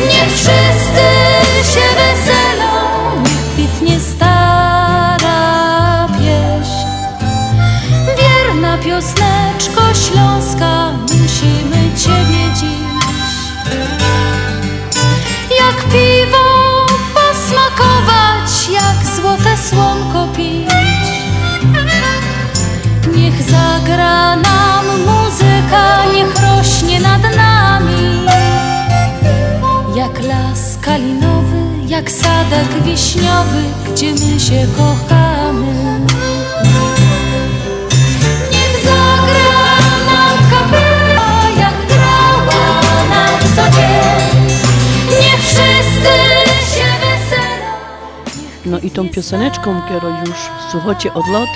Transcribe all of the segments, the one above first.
Niech wszyscy się weselą, kwitnie stara pieśń. Wierna piosneczko śląska, musimy Ciebie dziś. Jak piwo posmakować, jak złote słonko pić. Jak sadek wiśniowy, gdzie my się kochamy. Niech zagra nam kapela, jak grała nam co dzień. Niech wszyscy się weselą. No i tą pioseneczką, kiedy już słuchacie odlot,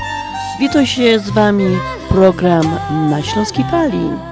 wita się z wami program na Śląskiej Fali.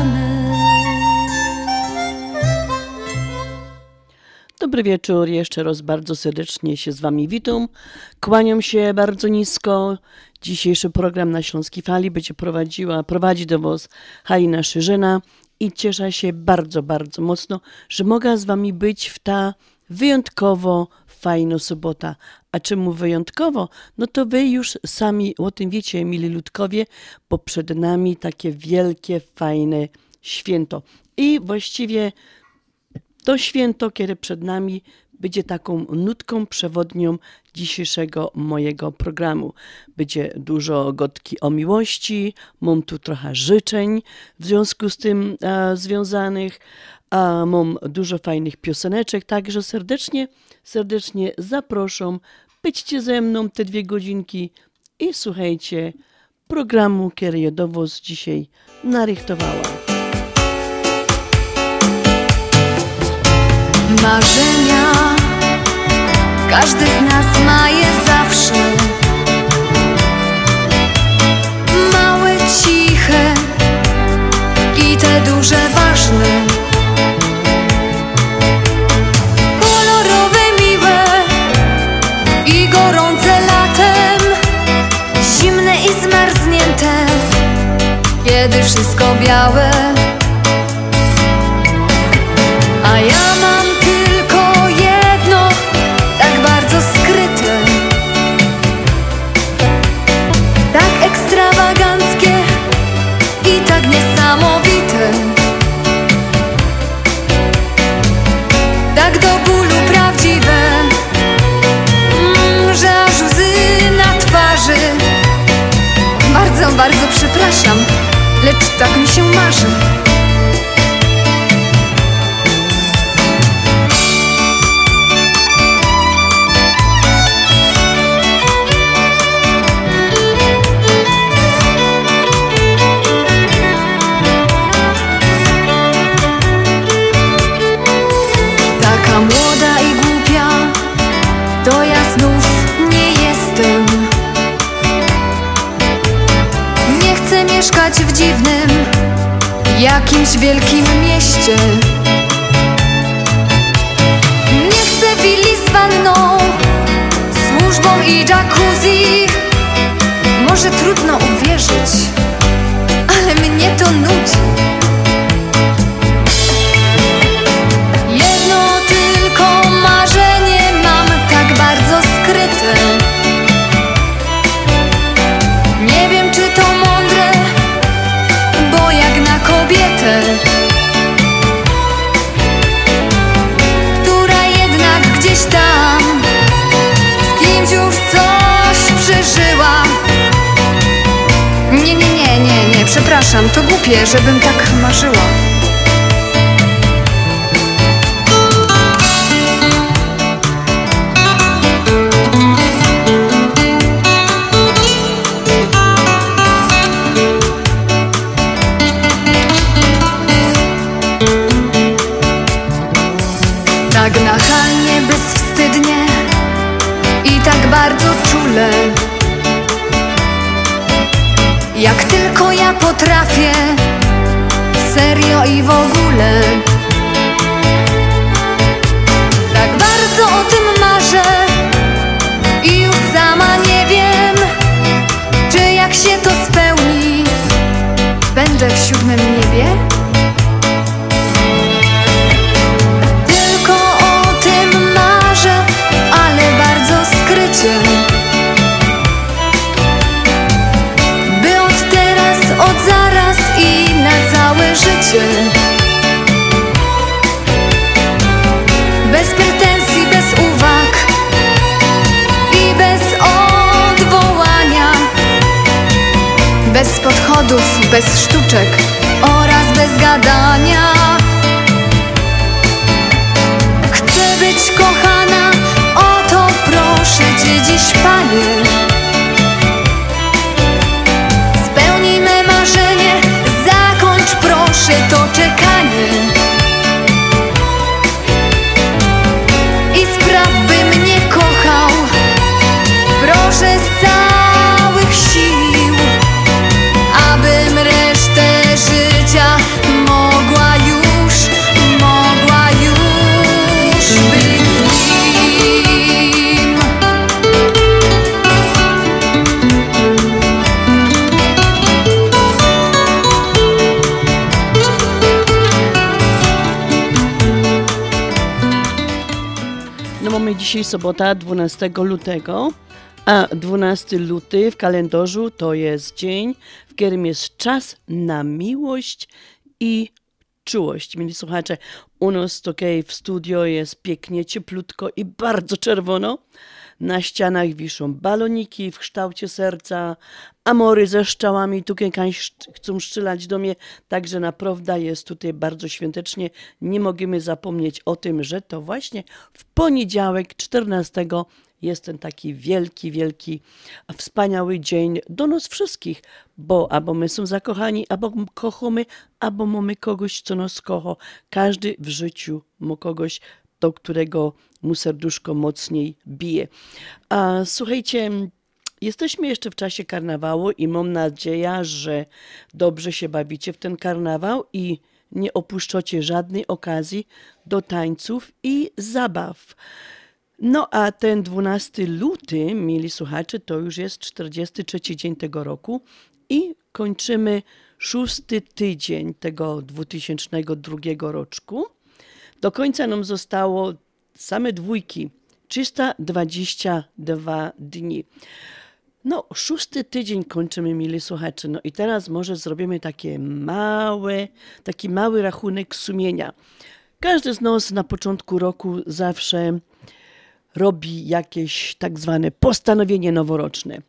Dobry wieczór, jeszcze raz bardzo serdecznie się z wami witam. Kłaniam się bardzo nisko. Dzisiejszy program na Śląskiej Fali będzie prowadziła, prowadzi do was Halina Szyżyna i cieszę się bardzo, bardzo mocno, że mogę z wami być w ta wyjątkowo fajna sobota. A czemu wyjątkowo? No to wy już sami o tym wiecie, mili ludkowie, bo przed nami takie wielkie, fajne święto. I właściwie to święto, które przed nami, będzie taką nutką przewodnią dzisiejszego mojego programu. Będzie dużo gotki o miłości, mam tu trochę życzeń w związku z tym e, związanych, a mam dużo fajnych pioseneczek, także serdecznie, serdecznie zapraszam. Byćcie ze mną te dwie godzinki i słuchajcie programu, który do was dzisiaj narychtowała. Marzenia każdy z nas ma je zawsze. Małe, ciche i te duże, ważne. Kolorowe, miłe i gorące latem. Zimne i zmarznięte, kiedy wszystko białe. Ведь так ничем нашим jakimś wielkim mieście. Nie chcę willi z wanną, służbą i jacuzzi. Może trudno uwierzyć, ale mnie to nudzi. To głupie, żebym tak marzyła. Potrafię, serio i w ogóle. Bez podchodów, bez sztuczek oraz bez gadania. Chcę być kochana, o to proszę Cię dziś, Panie. Spełnij me marzenie, zakończ proszę to czekanie. Dzisiaj sobota, 12 lutego, a 12 luty w kalendarzu to jest dzień, w którym jest czas na miłość i czułość. Mieli słuchacze, u nas tutaj w studio jest pięknie, cieplutko i bardzo czerwono. Na ścianach wiszą baloniki w kształcie serca, amory ze szczałami, tutaj kań szt- chcą szczylać do mnie, także naprawdę jest tutaj bardzo świątecznie. Nie możemy zapomnieć o tym, że to właśnie w poniedziałek 14 jest ten taki wielki, wielki, wspaniały dzień do nas wszystkich, bo albo my są zakochani, albo kochamy, albo mamy kogoś, co nas kocha. Każdy w życiu ma kogoś, do którego mu serduszko mocniej bije. A słuchajcie, jesteśmy jeszcze w czasie karnawału i mam nadzieję, że dobrze się bawicie w ten karnawał i nie opuszczacie żadnej okazji do tańców i zabaw. No a ten 12 luty, mieli słuchacze, to już jest 43 dzień tego roku i kończymy szósty tydzień tego 2002 roczku. Do końca nam zostało same dwójki, 322 dni. No, szósty tydzień kończymy, mili słuchacze. No i teraz może zrobimy takie małe, taki mały rachunek sumienia. Każdy z nas na początku roku zawsze robi jakieś tak zwane postanowienie noworoczne.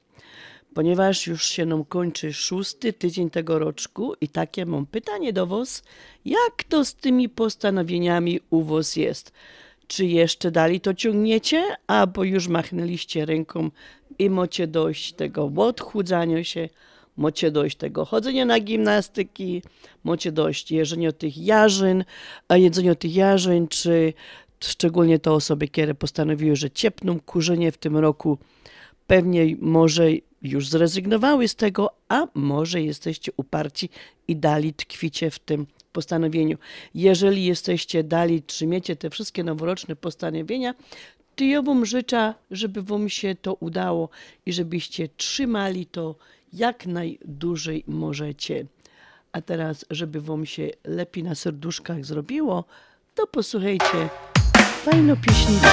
Ponieważ już się nam kończy szósty tydzień tego roczku i takie mam pytanie do Was, jak to z tymi postanowieniami u Was jest? Czy jeszcze dalej to ciągniecie, albo już machnęliście ręką i macie dość tego odchudzania się, macie dość tego chodzenia na gimnastyki, macie dość jedzenia tych jarzyn, a jedzenia tych jarzyn, czy szczególnie to osoby, które postanowiły, że ciepną kurzenie w tym roku pewnie może już zrezygnowały z tego, a może jesteście uparci i dali tkwicie w tym postanowieniu. Jeżeli jesteście dali, trzymiecie te wszystkie noworoczne postanowienia, to ja wam życzę, żeby wam się to udało i żebyście trzymali to jak najdłużej możecie. A teraz, żeby wam się lepiej na serduszkach zrobiło, to posłuchajcie fajną pieśniczkę.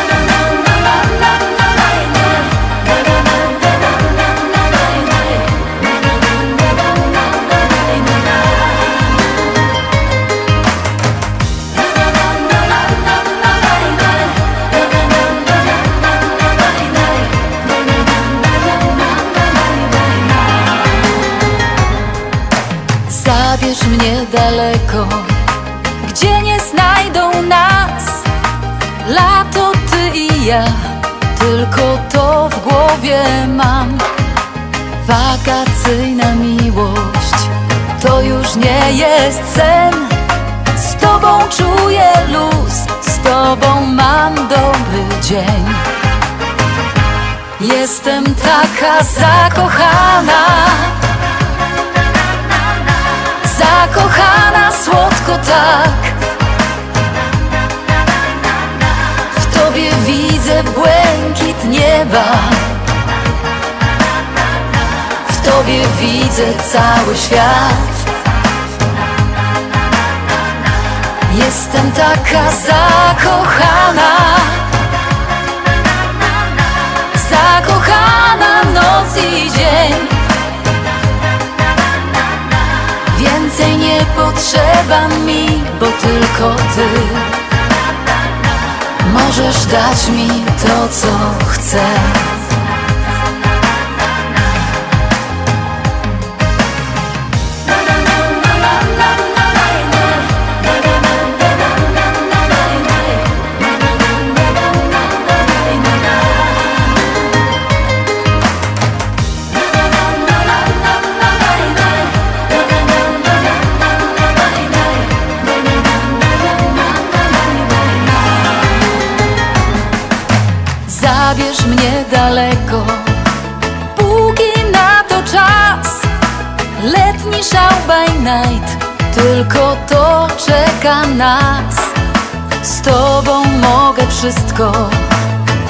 Zabierz mnie daleko, gdzie nie znajdą nas. Lato, ty i ja, tylko to w głowie mam. Wakacyjna miłość, to już nie jest sen. Z tobą czuję luz, z tobą mam dobry dzień. Jestem taka zakochana. Zakochana słodko tak. W tobie widzę błękit nieba. W tobie widzę cały świat. Jestem taka zakochana. Zakochana noc i dzień Więcej nie potrzeba mi, bo tylko ty. Możesz dać mi to, co chcę mnie daleko, póki na to czas. Letni szał by night, tylko to czeka nas. Z tobą mogę wszystko,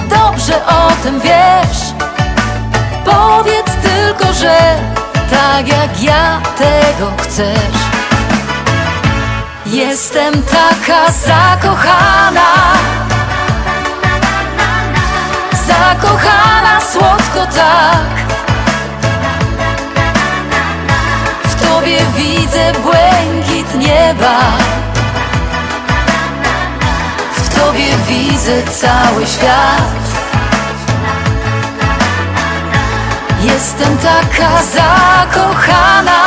dobrze o tym wiesz. Powiedz tylko, że tak jak ja tego chcesz. Jestem taka zakochana. Zakochana słodko tak. W tobie widzę błękit nieba. W tobie widzę cały świat. Jestem taka zakochana.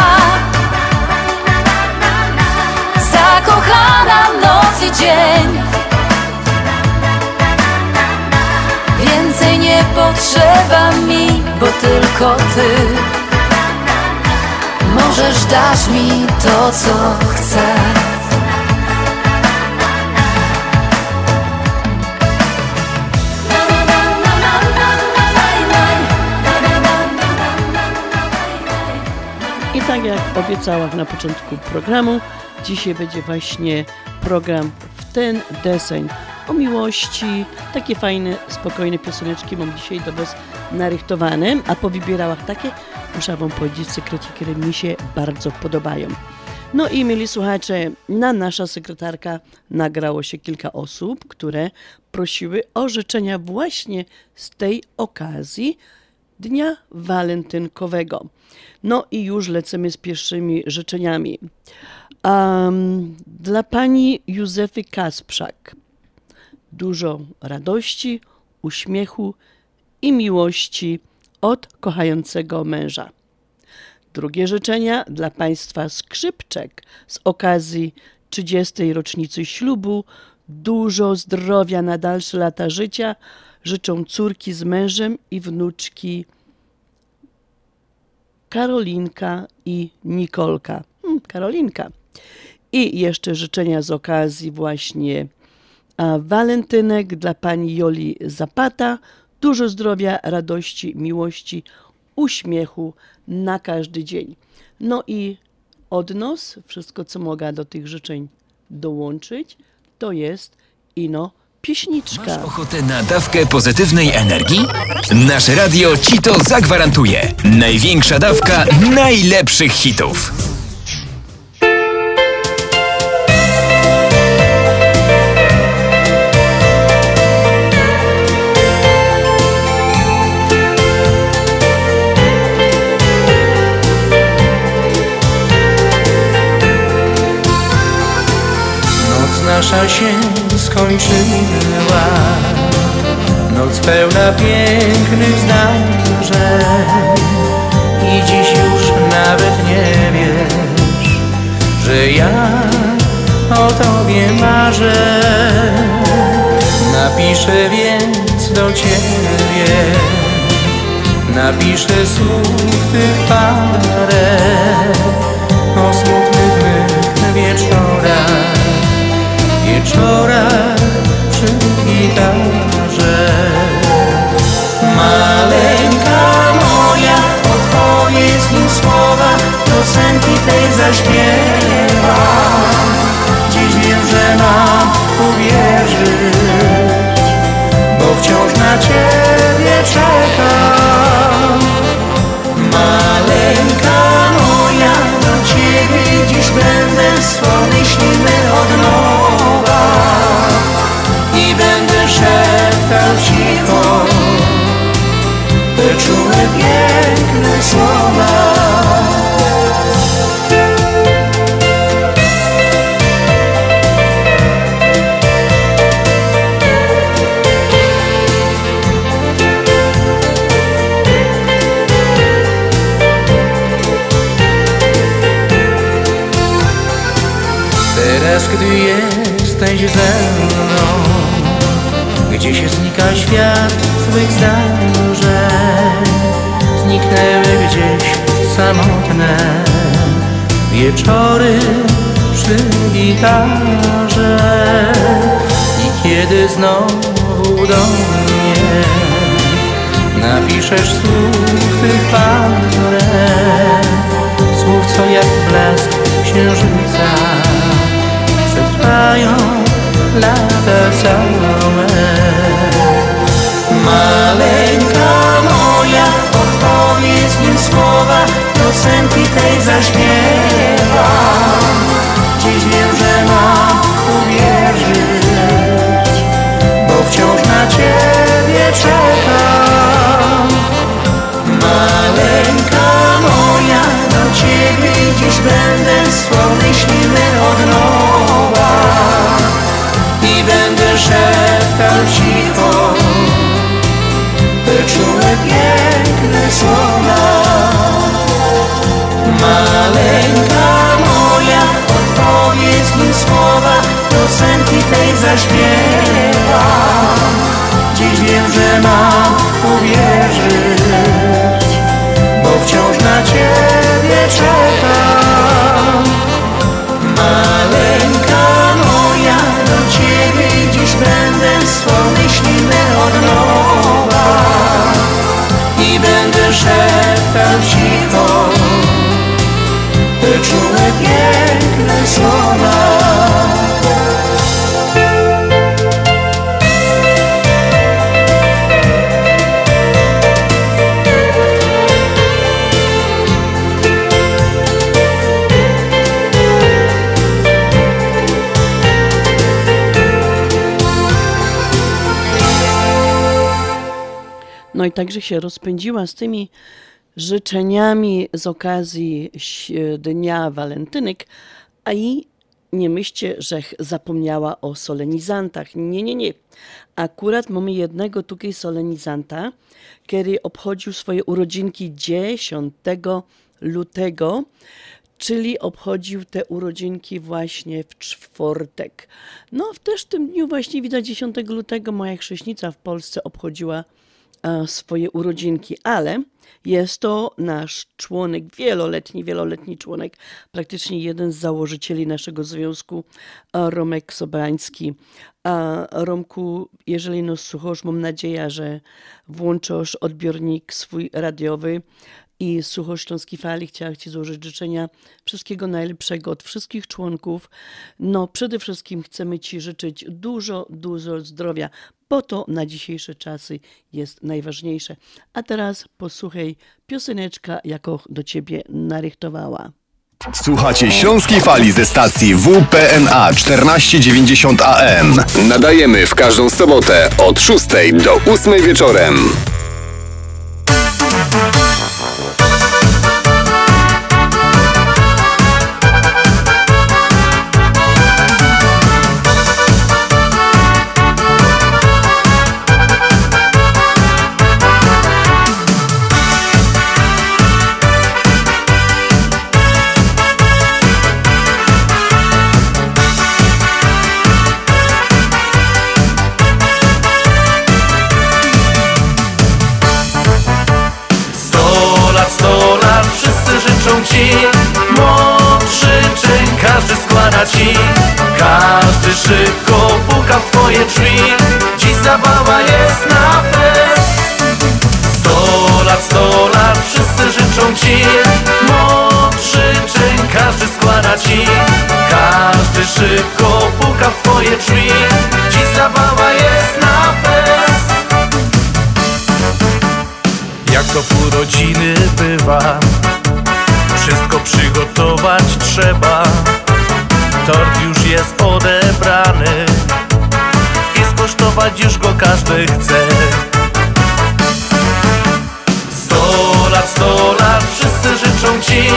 Zakochana noc i dzień Więcej nie potrzeba mi, bo tylko ty. Możesz dać mi to, co chcę. I tak jak obiecałam na początku programu, dzisiaj będzie właśnie program w ten deseń o miłości. Takie fajne, spokojne pioseneczki mam dzisiaj do Was narychtowane, a po wybierałach takie, muszę Wam powiedzieć w sekrecie, które mi się bardzo podobają. No i mieli słuchacze, na nasza sekretarka nagrało się kilka osób, które prosiły o życzenia właśnie z tej okazji Dnia Walentynkowego. No i już lecimy z pierwszymi życzeniami. Um, dla pani Józefy Kasprzak dużo radości, uśmiechu i miłości od kochającego męża. Drugie życzenia dla państwa skrzypczek z okazji 30. rocznicy ślubu. Dużo zdrowia na dalsze lata życia życzą córki z mężem i wnuczki Karolinka i Nikolka. Hmm, Karolinka. I jeszcze życzenia z okazji właśnie a, walentynek dla pani Joli Zapata. Dużo zdrowia, radości, miłości uśmiechu na każdy dzień. No i od nas, wszystko co mogę do tych życzeń dołączyć, to jest ino pieśniczka. Masz ochotę na dawkę pozytywnej energii? Nasze radio ci to zagwarantuje. Największa dawka najlepszych hitów. Nasza się skończyła. Noc pełna pięknych zdarzeń I dziś już nawet nie wiesz Że ja o tobie marzę. Napiszę więc do ciebie Napiszę słów tych parę O smutnych wieczorach Wieczorach przy gitarze Maleńka moja, odpowiedz mi słowa Piosenki tej zaśpiewa. Dziś wiem, że mam uwierzyć Bo wciąż na ciebie czekam. Maleńka moja, do ciebie dziś będę słony śliny od nowa. I będę szeptał cicho te czułe, piękne słowa gdy jesteś ze mną. Gdzie się znika świat złych zdarzeń Zniknęły gdzieś samotne Wieczory przy gitarze I kiedy znowu do mnie Napiszesz słów tych parę Słów, co jak blask księżyca Przetrwają lata Maleńka moja, odpowiedz mi słowa Piosenki tej zaśpiewa. Dziś wiem, że mam uwierzyć Bo wciąż na ciebie czekam. Maleńka moja, do ciebie dziś będę słony śliny od będę szeptał cicho. Te czułe, piękne słowa. Maleńka moja, odpowiedz mi słowa Piosenki tej zaśpiewa. Dziś wiem, że mam uwierzyć Bo wciąż na ciebie słony śliny od nowa. I będę szeptał cicho te czułe, piękne słowa także się rozpędziła z tymi życzeniami z okazji Dnia Walentynek, a i nie myślcie, że zapomniała o solenizantach. Nie, nie, nie. Akurat mamy jednego tutaj solenizanta, który obchodził swoje urodzinki 10 lutego, czyli obchodził te urodzinki właśnie w czwartek. No, w też tym dniu właśnie widać 10 lutego moja chrześnica w Polsce obchodziła swoje urodzinki, ale jest to nasz członek, wieloletni, wieloletni członek, praktycznie jeden z założycieli naszego związku, e, Romek Sobański. A Romku, jeżeli nas słuchasz, mam nadzieję, że włączasz odbiornik swój radiowy i słuchasz Śląskiej Fali. Chciałam Ci złożyć życzenia wszystkiego najlepszego od wszystkich członków. No, przede wszystkim chcemy Ci życzyć dużo, dużo zdrowia, bo to na dzisiejsze czasy jest najważniejsze. A teraz posłuchaj pioseneczka, jaką do Ciebie narychtowała. Słuchacie Śląskiej Fali ze stacji WPNA 1490 AM. Nadajemy w każdą sobotę od 6 do 8 wieczorem. Każdy składa ci Każdy szybko puka w twoje drzwi. Dziś zabawa jest na fest. Sto lat, sto lat, wszyscy życzą ci. Mądrzy czyn każdy składa ci. Każdy szybko puka w twoje drzwi. Dziś zabawa jest na fest. Jak to w urodziny bywa Wszystko przygotować trzeba. Tort już jest odebrany I skosztować już go każdy chce. Sto lat, sto lat, wszyscy życzą ci.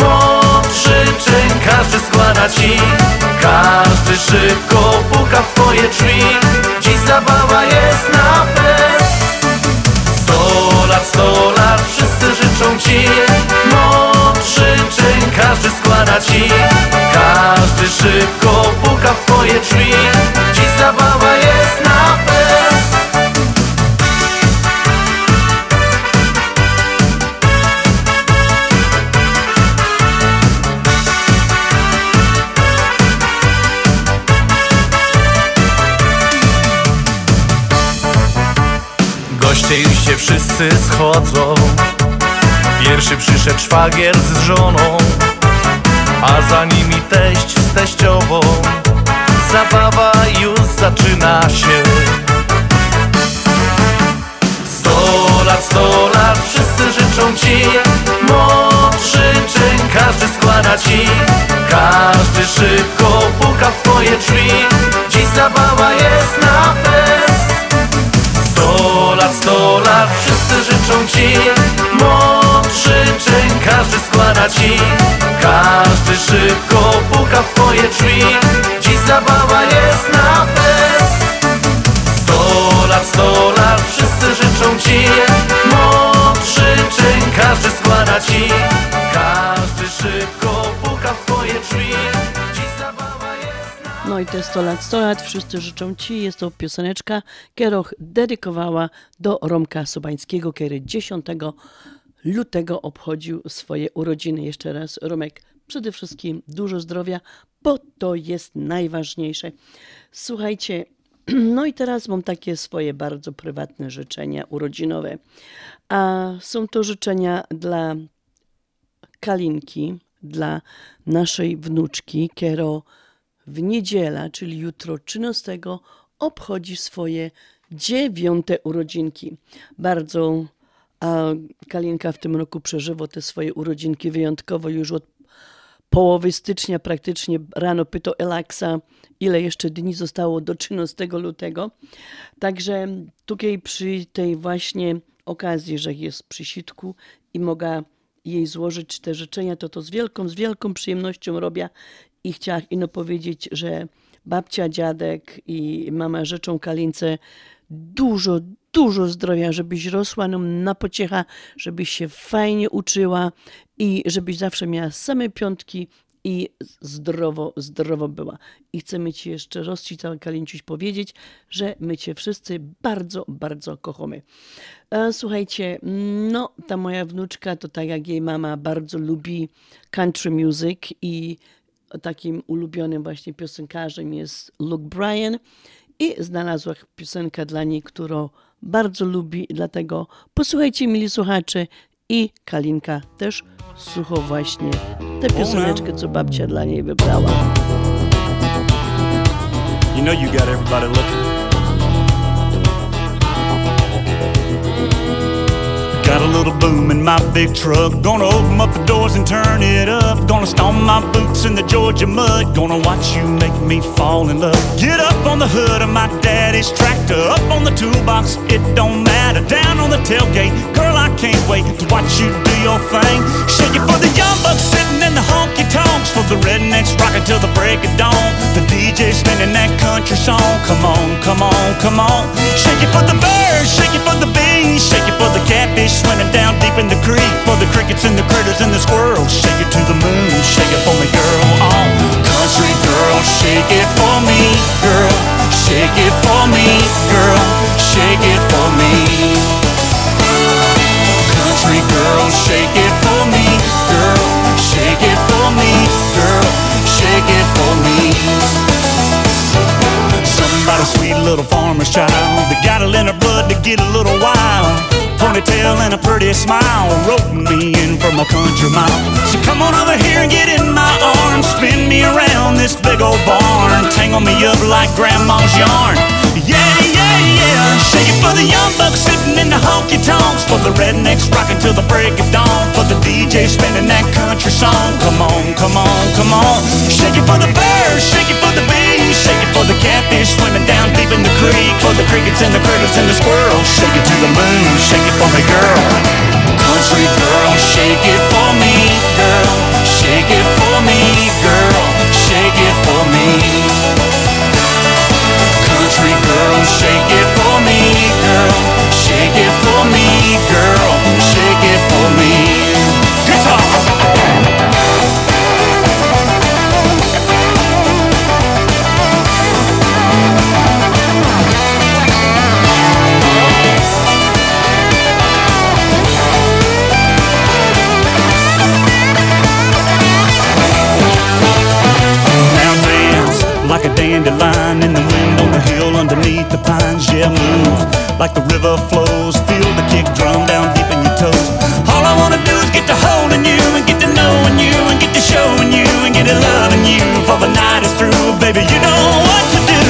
Mądrzy czyn każdy składa ci. Każdy szybko puka w twoje drzwi. Dziś zabawa jest na fest. Sto lat, sto lat, wszyscy życzą ci. Mądrzy czyn każdy składa ci Każdy szybko puka w twoje drzwi. Dziś zabawa jest na fest. Goście już się wszyscy schodzą. Pierwszy przyszedł szwagier z żoną A za nimi teść z teściową. Zabawa już zaczyna się. Sto lat, sto lat, wszyscy życzą ci. Mądrzy czyn każdy składa ci. Każdy szybko puka w twoje drzwi. Dziś zabawa jest na fest. Sto lat, sto lat, wszyscy życzą ci. Mądrzy czyn każdy składa ci. Każdy szybko puka w twoje drzwi. Dziś zabawa jest na fest. Sto lat, sto lat, wszyscy życzą ci. Mądrzy czyn każdy składa ci. Każdy szybko puka w twoje drzwi. No i te 100 lat, 100 lat, wszyscy życzą Ci. Jest to pioseneczka, Kieroch dedykowała do Romka Sobańskiego, który 10 lutego obchodził swoje urodziny. Jeszcze raz, Romek, przede wszystkim dużo zdrowia, bo to jest najważniejsze. Słuchajcie, no i teraz mam takie swoje bardzo prywatne życzenia urodzinowe. A są to życzenia dla Kalinki, dla naszej wnuczki, Kiero w niedzielę, czyli jutro 13, obchodzi swoje dziewiąte urodzinki. Bardzo a Kalinka w tym roku przeżywa te swoje urodzinki wyjątkowo już od połowy stycznia praktycznie rano pytał Elaksa, ile jeszcze dni zostało do 13 lutego. Także tutaj przy tej właśnie okazji, że jest przy sitku i mogę jej złożyć te życzenia, to to z wielką, z wielką przyjemnością robię i chciałam ino powiedzieć, że babcia, dziadek i mama życzą Kalince dużo, dużo zdrowia, żebyś rosła nam na pociecha, żebyś się fajnie uczyła i żebyś zawsze miała same piątki i zdrowo, zdrowo była. I chcemy Ci jeszcze raz, Ci Kalinciuś, powiedzieć, że my Cię wszyscy bardzo, bardzo kochamy. E, Słuchajcie, no ta moja wnuczka to tak jak jej mama bardzo lubi country music i takim ulubionym właśnie piosenkarzem jest Luke Bryan i znalazła piosenkę dla niej, którą bardzo lubi, dlatego posłuchajcie, mili słuchacze, i Kalinka też słucha właśnie tę pioseneczkę, co babcia dla niej wybrała. You know you got everybody looking. Got a little boom in my big truck. Gonna open up the doors and turn it up. Gonna stomp my boots in the Georgia mud. Gonna watch you make me fall in love. Get up on the hood of my daddy's tractor. Up on the toolbox, it don't matter. Down on the tailgate, girl, I can't wait to watch you your thing. Shake it for the young bucks sitting in the honky tonks. For the rednecks rocking till the break of dawn. The DJ spinning that country song. Come on, come on, come on. Shake it for the birds, shake it for the bees, shake it for the catfish swimming down deep in the creek. For the crickets and the critters and the squirrels. Shake it to the moon, shake it for me, girl. Oh, country girl, shake it for me, girl. Shake it for me, girl. Little farmer's child They got it in her blood to get a little wild. Ponytail and a pretty smile, roping me in from a country mile. So come on over here and get in my arms, spin me around this big old barn, tangle me up like grandma's yarn. Yeah, yeah, Shake it for the young bucks sitting in the honky tonks, for the rednecks rocking till the break of dawn, for the DJ spinning that country song. Come on, come on, come on. Shake it for the birds, shake it for the bees, shake it for the catfish swimming down deep in the creek, for the crickets and the critters and the squirrels. Shake it to the moon, shake it for me, girl. Country girl, shake it for me, girl. Shake it for me, girl. Shake it for me. Dandelion in the wind on the hill underneath the pines. Yeah, move like the river flows. Feel the kick drum down deep in your toes. All I wanna do is get to holding you and get to knowing you and get to showing you and get to loving you before the night is through. Baby, you know what to do.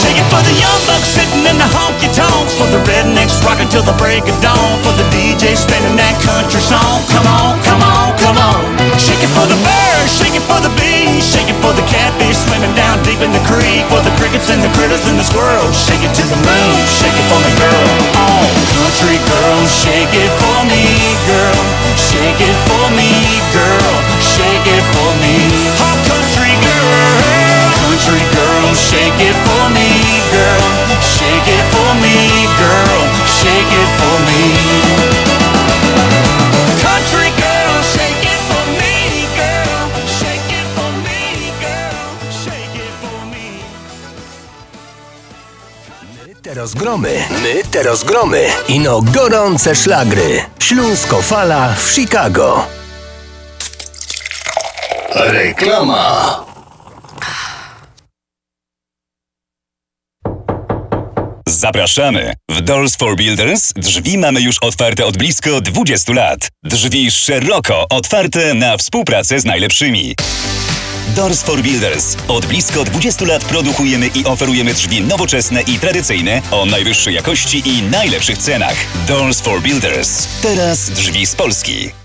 Shake it for the young bucks sitting in the honky tonks. For the rednecks rocking till the break of dawn. For the DJ spinning that country song. Come on, come on, come on. Shake it for the birds, shake it for the bees, shake it for the catfish swimming down deep in the creek. For the crickets and the critters and the squirrels. Shake it to the moon, shake it for me, girl. Oh, country girl, shake it for me, girl. Shake it for me, girl. Shake it for me. Oh, country girl, country girl, shake it for me, girl. Shake it for me, girl. Shake it for me. Te rozgromy, my te rozgromy. Ino gorące szlagry. Śląsko fala w Chicago. Reklama. Zapraszamy! W Doors for Builders drzwi mamy już otwarte od blisko 20 lat. Drzwi szeroko otwarte na współpracę z najlepszymi. Doors for Builders. Od blisko 20 lat produkujemy i oferujemy drzwi nowoczesne i tradycyjne o najwyższej jakości i najlepszych cenach. Doors for Builders. Teraz drzwi z Polski.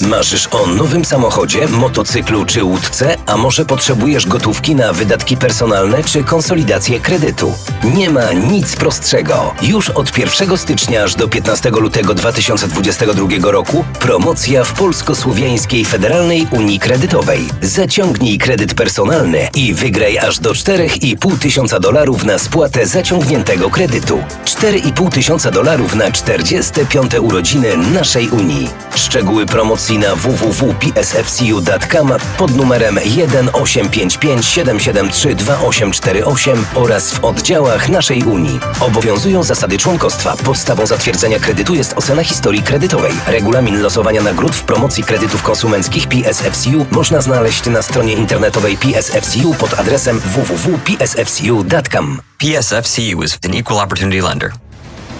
Marzysz o nowym samochodzie, motocyklu czy łódce, a może potrzebujesz gotówki na wydatki personalne czy konsolidację kredytu? Nie ma nic prostszego. Już od 1 stycznia aż do 15 lutego 2022 roku promocja w Polsko-Słowiańskiej Federalnej Unii Kredytowej. Zaciągnij kredyt personalny i wygraj aż do 4,5 tysiąca dolarów na spłatę zaciągniętego kredytu. 4,5 tysiąca dolarów na 45 urodziny naszej Unii. Szczegóły promocji Na www.psfcu.com pod numerem 1855 773 2848 oraz w oddziałach naszej Unii. Obowiązują zasady członkostwa. Podstawą zatwierdzenia kredytu jest ocena historii kredytowej. Regulamin losowania nagród w promocji kredytów konsumenckich PSFCU można znaleźć na stronie internetowej PSFCU pod adresem www.psfcu.com. PSFCU is an equal opportunity lender.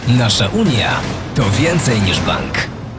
Nasza Unia to więcej niż bank.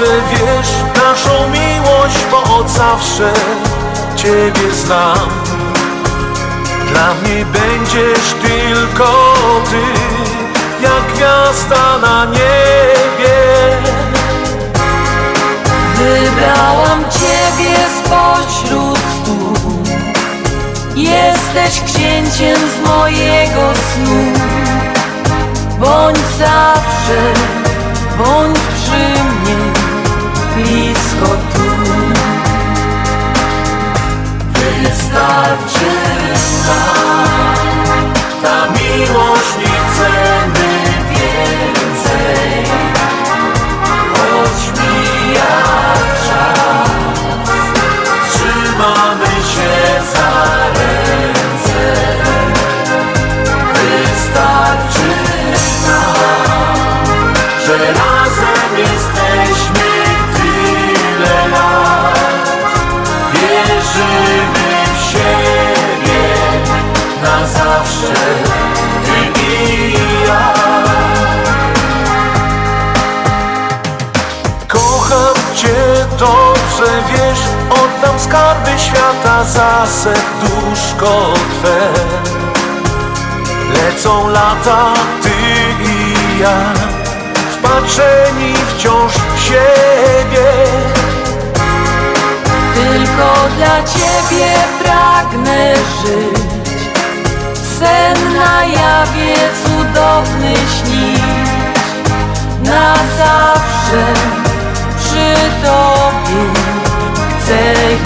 Dobrze, wiesz, naszą miłość, bo od zawsze Ciebie znam. Dla mnie będziesz tylko Ty, jak gwiazda na niebie. Wybrałam Ciebie spośród stu Jesteś księciem z mojego snu Bądź zawsze, bądź przy mnie Blisko tu. Wystarczy nam ta miłość, skarby świata za serduszko twe. Lecą lata, ty i ja, wpatrzeni wciąż w siebie. Tylko dla Ciebie pragnę żyć Sen na jawie cudowny śnić Na zawsze przy Tobie chcę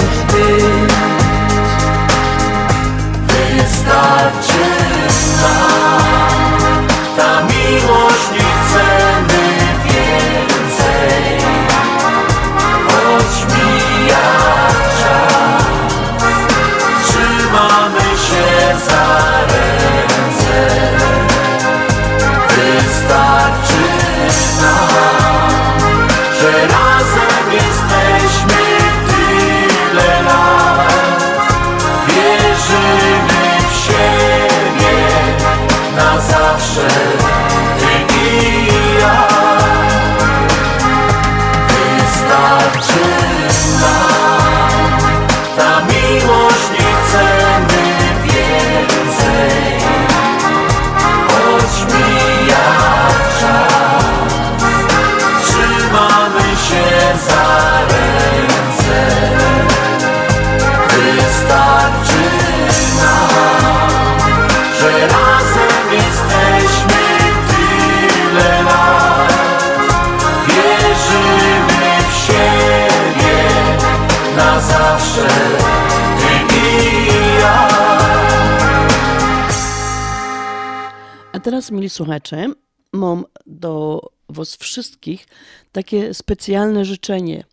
mili słuchacze, mam do was wszystkich takie specjalne życzenie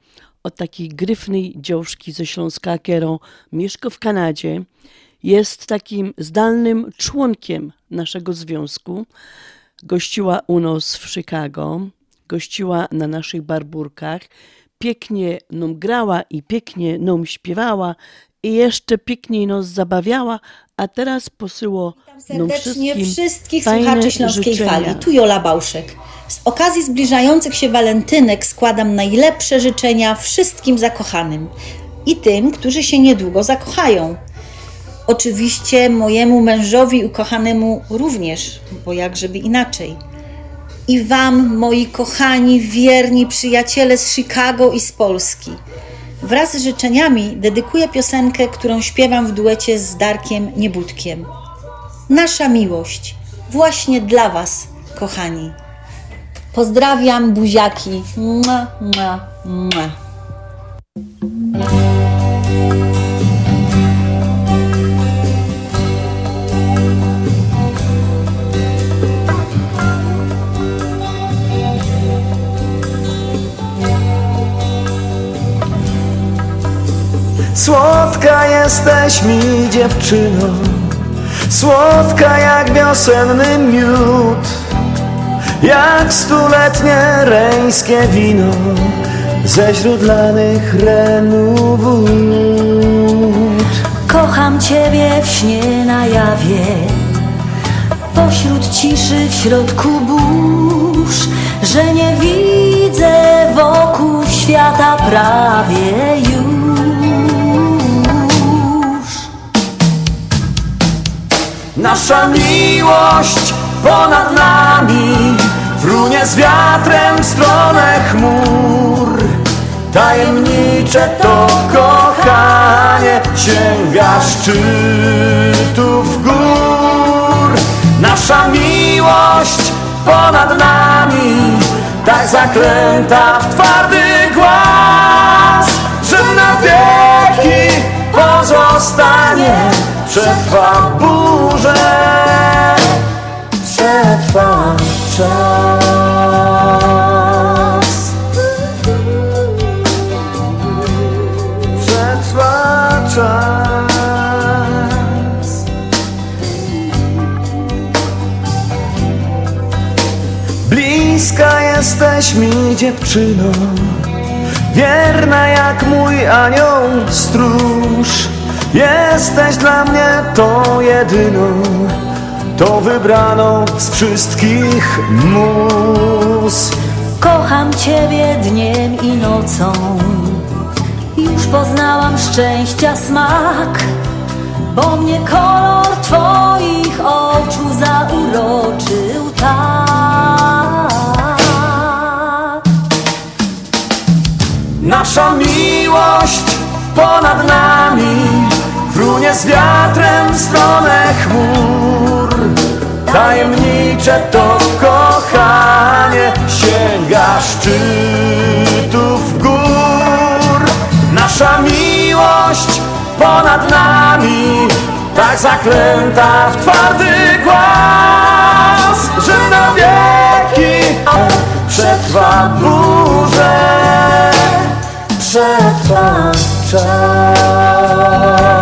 od takiej gryfnej dziążki ze Śląska, którą mieszka w Kanadzie. Jest takim zdalnym członkiem naszego związku. Gościła u nas w Chicago, gościła na naszych barburkach. Pięknie nam grała i pięknie nam śpiewała i jeszcze piękniej nas zabawiała, a teraz posyło nam Serdecznie wszystkim wszystkich słuchaczy Śląskiej życzenia. Fali. Tu Jola Bałszek. Z okazji zbliżających się walentynek składam najlepsze życzenia wszystkim zakochanym i tym, którzy się niedługo zakochają. Oczywiście mojemu mężowi ukochanemu również, bo jak żeby inaczej. I Wam, moi kochani, wierni przyjaciele z Chicago i z Polski. Wraz z życzeniami dedykuję piosenkę, którą śpiewam w duecie z Darkiem Niebudkiem. Nasza miłość właśnie dla Was, kochani. Pozdrawiam, buziaki. Mua, mua, mua. Słodka jesteś mi dziewczyno. Słodka jak wiosenny miód. Jak stuletnie reńskie wino Ze źródlanych renów. Wód Kocham Ciebie w śnie na jawie Pośród ciszy, w środku burz Że nie widzę wokół świata prawie już Nasza miłość ponad nami Frunie z wiatrem w stronę chmur. Tajemnicze to kochanie Sięga szczytów gór. Nasza miłość ponad nami Tak zaklęta w twardy głaz Że na wieki pozostanie Przetrwa burzę Przetrwa czas. Przetrwa czas. Bliska jesteś mi dziewczyno. Wierna jak mój anioł stróż Jesteś dla mnie tą jedyną Tą wybraną z wszystkich mus. Kocham Ciebie dniem i nocą. Już poznałam szczęścia smak Bo mnie kolor Twoich oczu zauroczył tak. Nasza miłość ponad nami Frunie z wiatrem w stronę chmur. Tajemnicze to kochanie Sięga szczytów gór. Nasza miłość ponad nami Tak zaklęta w twardy głaz Że na wieki przetrwa burzę Przetrwa czas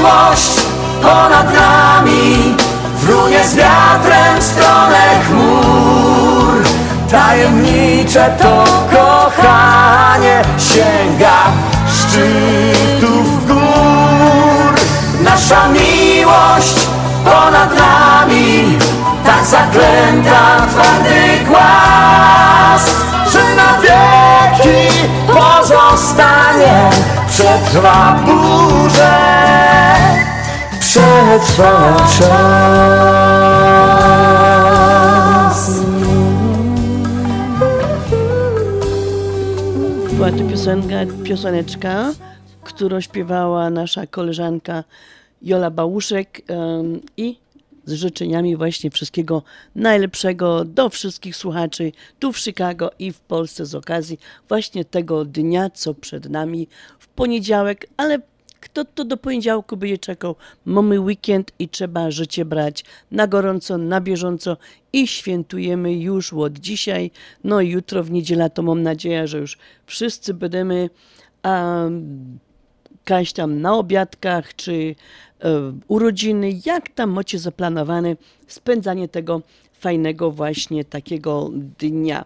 miłość ponad nami Wrunie z wiatrem w stronę chmur. Tajemnicze to kochanie Sięga szczytów gór. Nasza miłość ponad nami Tak zaklęta twardy głaz Że na wieki pozostanie Przetrwa burzę Przetrwa czas Była to piosenka, pioseneczka, którą śpiewała nasza koleżanka Jola Bałuszek em, i z życzeniami właśnie wszystkiego najlepszego do wszystkich słuchaczy tu w Chicago i w Polsce z okazji właśnie tego dnia, co przed nami poniedziałek, ale Kto to do poniedziałku je czekał? Mamy weekend i trzeba życie brać na gorąco, na bieżąco i świętujemy już od dzisiaj. No i jutro w niedziela to mam nadzieję, że już wszyscy będziemy um, kaś tam na obiadkach czy urodziny, jak tam macie zaplanowane spędzanie tego fajnego właśnie takiego dnia.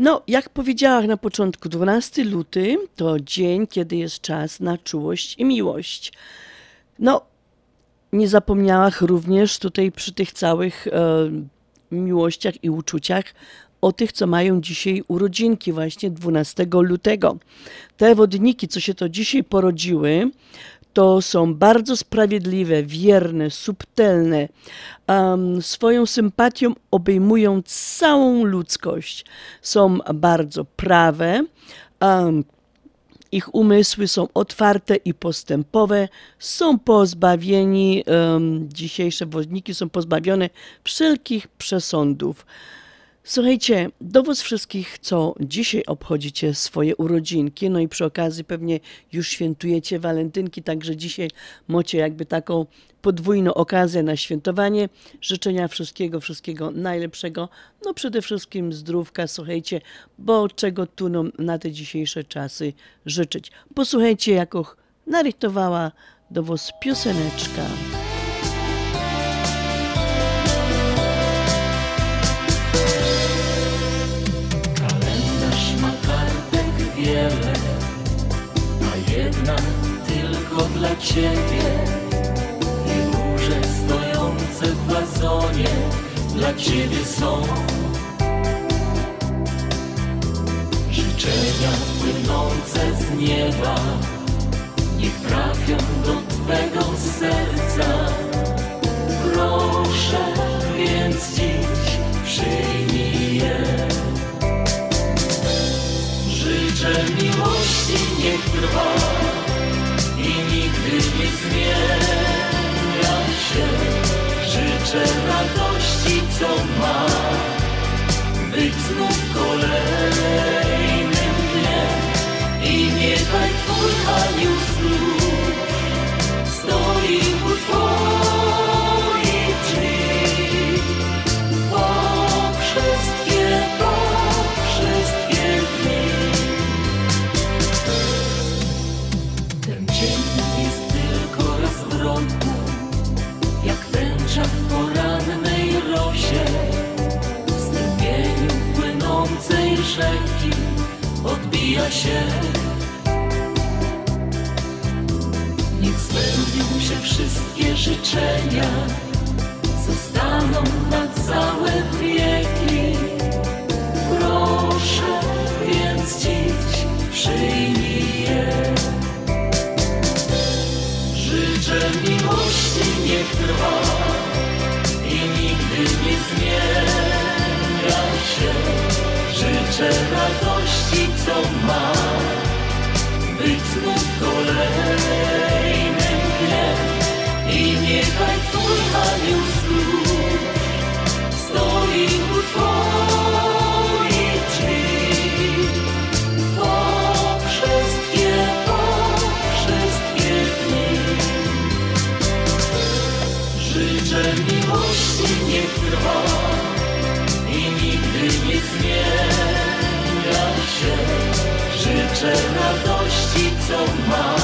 No, jak powiedziałam na początku, 12 luty to dzień, kiedy jest czas na czułość i miłość. No, nie zapomniałam również tutaj przy tych całych e, miłościach i uczuciach o tych, co mają dzisiaj urodzinki, właśnie 12 lutego. Te wodniki, co się to dzisiaj porodziły, to są bardzo sprawiedliwe, wierne, subtelne. Um, swoją sympatią obejmują całą ludzkość. Są bardzo prawe. Um, ich umysły są otwarte i postępowe, są pozbawieni, um, dzisiejsze wodniki są pozbawione wszelkich przesądów. Słuchajcie, do Was wszystkich, co dzisiaj obchodzicie swoje urodzinki, no i przy okazji pewnie już świętujecie walentynki, także dzisiaj macie jakby taką podwójną okazję na świętowanie. Życzenia wszystkiego, wszystkiego najlepszego. No przede wszystkim zdrówka, słuchajcie, bo czego tu nam na te dzisiejsze czasy życzyć. Posłuchajcie, jaką narytowała do Was pioseneczka. Wiele, a jedna tylko dla ciebie. I róże stojące w wazonie dla ciebie są. Życzenia płynące z nieba, niech trafią do twego serca. Proszę więc dziś przyjmij miłości niech trwa i nigdy nie zmienia się. Życzę radości, co ma być znów rzeki odbija się. Niech spełnią się wszystkie życzenia, zostaną na całe wieki. Proszę więc dziś przyjmij je. Życzę miłości niech trwa i nigdy nie zmienia się. Życzę radości, co ma być znów kolejnym dniem i niechaj Twój anioł znów stoi u Twoich drzwi. Po wszystkie, po wszystkie dni. Życzę miłości niech trwa Życzę radości, co ma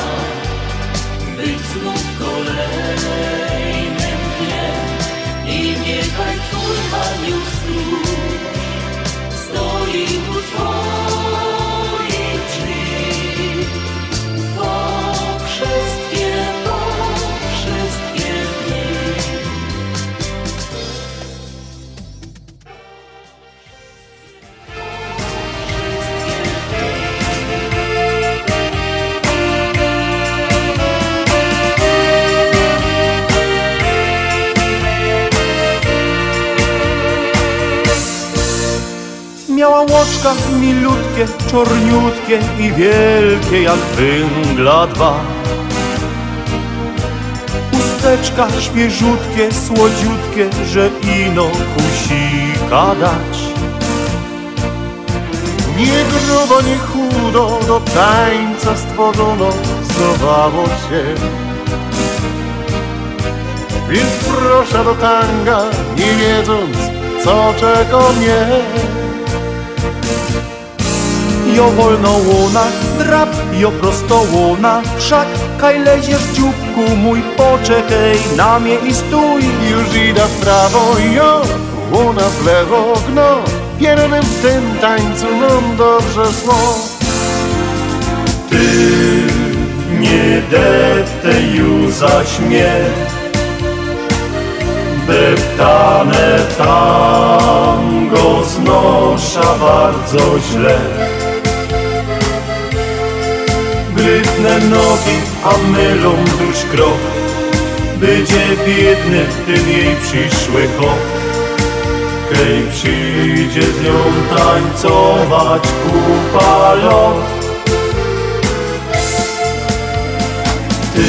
być znów kolejnym dniem. I niechaj Twój anioł znów stoi u Łoczka milutkie, czorniutkie i wielkie jak węgla dwa. Usteczka świeżutkie, słodziutkie, że ino kusika dać. Nie grubo, nie chudo, do tańca stworzono, zdowało się. Więc proszę do tanga, nie wiedząc, co czeka mnie. Jo wolno łona, drap, jo prosto łona, wszak kaj leziesz dzióbku mój, poczekaj na mnie i stój. Już idę w prawo, jo, łona w lewo, gno, Wiernym w tym tańcu nam dobrze szło. Ty nie deptaj już zaś mnie, deptane tango znosza bardzo źle. Gryfne nogi, a mylą dusz krok, będzie biedny w tym jej przyszły hop. Kej przyjdzie z nią tańcować kupa lot. Ty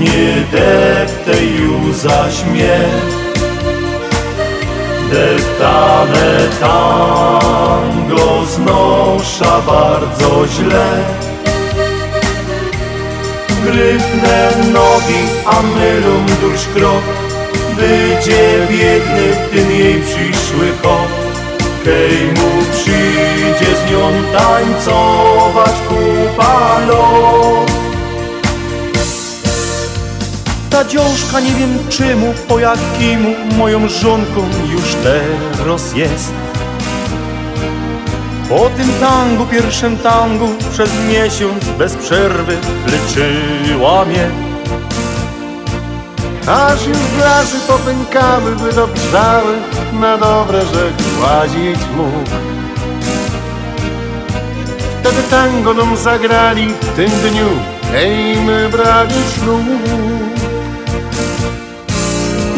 nie deptaj już zaś mnie, deptane tango znosza bardzo źle. Gryfne nogi, a mylą dusz krok, będzie biedny tym jej przyszły hop. Kej mu przyjdzie z nią tańcować kupa lot. Ta dziążka nie wiem czymu, po jakimu moją żonką już teraz jest. Po tym tangu, pierwszym tangu, przez miesiąc bez przerwy leczyła mnie. Aż już blazy popękały, by dobrzały, na dobre, że gładzić mógł. Wtedy tango nam zagrali w tym dniu, ej my brali ślub.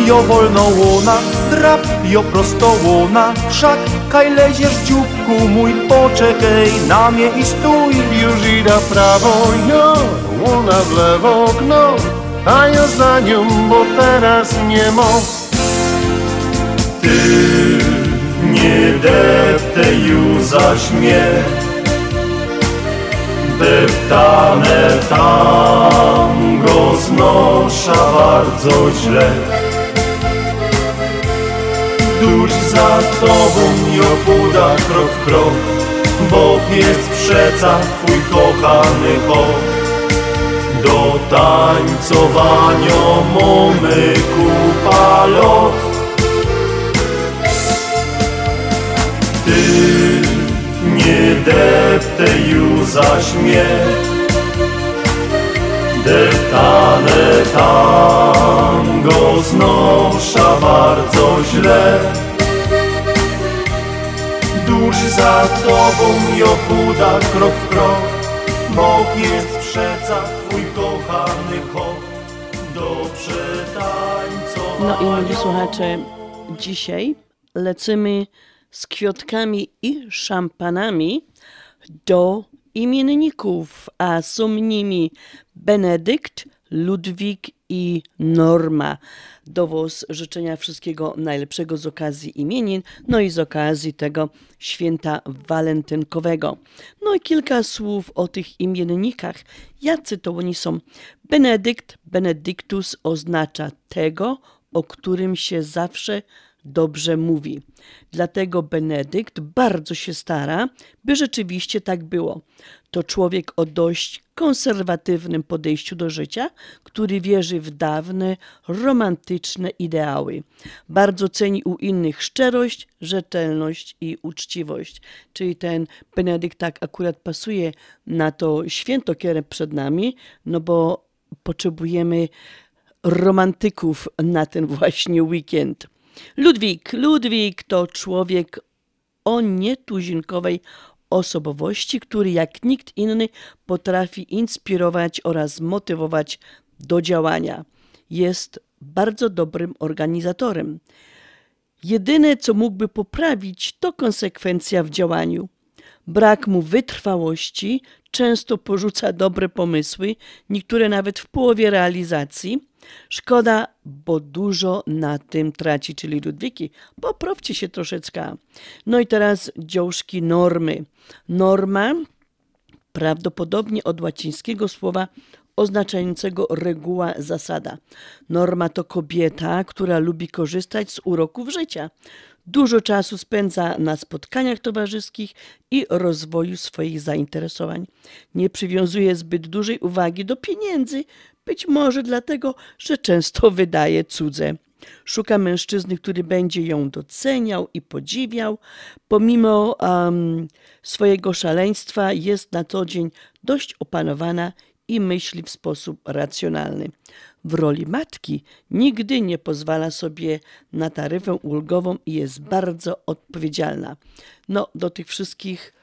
Jo wolno łona, drap, jo prosto łona, wszak kaj leziesz dzióbku mój, poczekaj na mnie i stój. Już idę w prawo, jo, łona w lewo, gno, a ja za nią, bo teraz nie mo. Ty nie deptaj już zaś mnie, deptane tango znosza bardzo źle. Dusz za tobą i opuda krok w krok, Bóg jest przeca twój kochany chod. Do tańcowania mamy kupa lot. Ty nie deptaj już zaś mnie, deptane tango znosza bardzo źle. Dusz za tobą i opuda krok w krok, Bóg jest przeca twój kochany chod do przetańcowania. No i mili słuchacze, dzisiaj lecimy z kwiatkami i szampanami do imienników, a są nimi Benedykt, Ludwik i Norma. Do Was życzenia wszystkiego najlepszego z okazji imienin, no i z okazji tego święta walentynkowego. No i kilka słów o tych imiennikach. Jacy to oni są? Benedykt, Benedictus oznacza tego, o którym się zawsze dobrze mówi. Dlatego Benedykt bardzo się stara, by rzeczywiście tak było. To człowiek o dość konserwatywnym podejściu do życia, który wierzy w dawne, romantyczne ideały. Bardzo ceni u innych szczerość, rzetelność i uczciwość. Czyli ten Benedykt tak akurat pasuje na to święto, które przed nami, no bo potrzebujemy romantyków na ten właśnie weekend. Ludwik. Ludwik to człowiek o nietuzinkowej osobowości, który jak nikt inny potrafi inspirować oraz motywować do działania. Jest bardzo dobrym organizatorem. Jedyne, co mógłby poprawić, to konsekwencja w działaniu. Brak mu wytrwałości często porzuca dobre pomysły, niektóre nawet w połowie realizacji. Szkoda, bo dużo na tym traci, czyli Ludwiki. Poprawcie się troszeczkę. No i teraz dziążki normy. Norma prawdopodobnie od łacińskiego słowa oznaczającego reguła, zasada. Norma to kobieta, która lubi korzystać z uroków życia. Dużo czasu spędza na spotkaniach towarzyskich i rozwoju swoich zainteresowań. Nie przywiązuje zbyt dużej uwagi do pieniędzy, być może dlatego, że często wydaje cudze. Szuka mężczyzny, który będzie ją doceniał i podziwiał. Pomimo um, swojego szaleństwa jest na co dzień dość opanowana i myśli w sposób racjonalny. W roli matki nigdy nie pozwala sobie na taryfę ulgową i jest bardzo odpowiedzialna. No, do tych wszystkich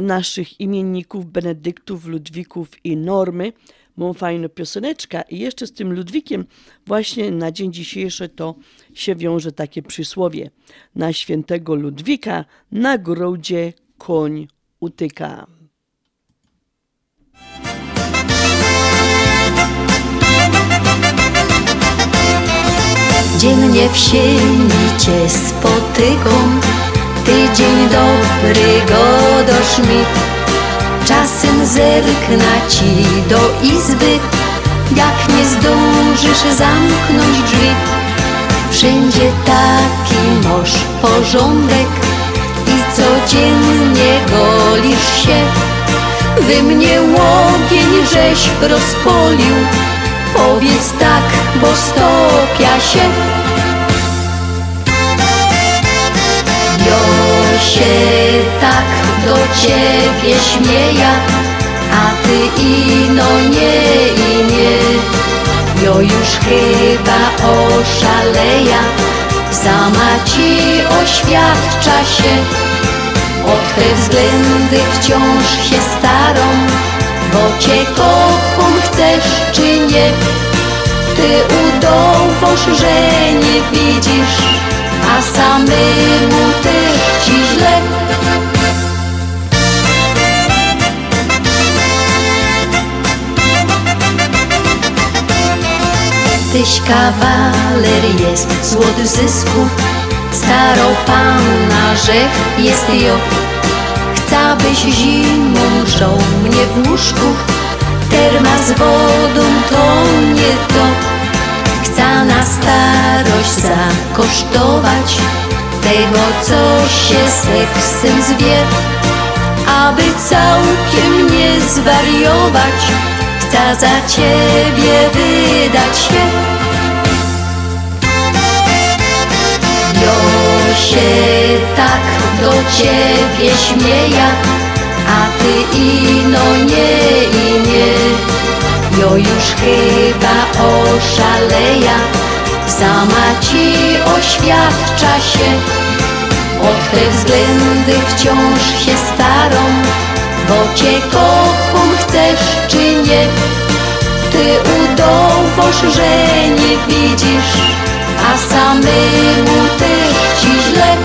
naszych imienników, Benedyktów, Ludwików i Normy mam fajną pioseneczka i jeszcze z tym Ludwikiem właśnie na dzień dzisiejszy to się wiąże takie przysłowie. Na świętego Ludwika na grudzie koń utyka. Dziennie w sieni cię spotykam Tydzień dobry godosz mi. Czasem zerkna ci do izby Jak nie zdążysz zamknąć drzwi. Wszędzie taki masz porządek I codziennie golisz się. Wy mnie łogień żeś rozpolił Powiedz tak, bo stopia się się tak do ciebie śmieja A ty ino nie i nie. Jo już chyba oszaleja Sama ci oświadcza się. O twe względy wciąż się starą Bo cię kocham chcesz czy nie. Ty udowodź, że nie widzisz A samemu też ci źle. Tyś kawaler jest złot zysku. Starą panna rzech jest jo. Chciabyś zimą żą mnie w łóżku. Terma z wodą to nie to Na starość zakosztować Tego co się seksem zwie Aby całkiem nie zwariować Chcę za ciebie wydać się. Jo się tak do ciebie śmieja A ty ino nie i nie Jo już chyba oszaleja Sama ci oświadcza się. O twe względy wciąż się starą Bo cię kocham chcesz czy nie. Ty udowodź, że nie widzisz A samemu też ci źle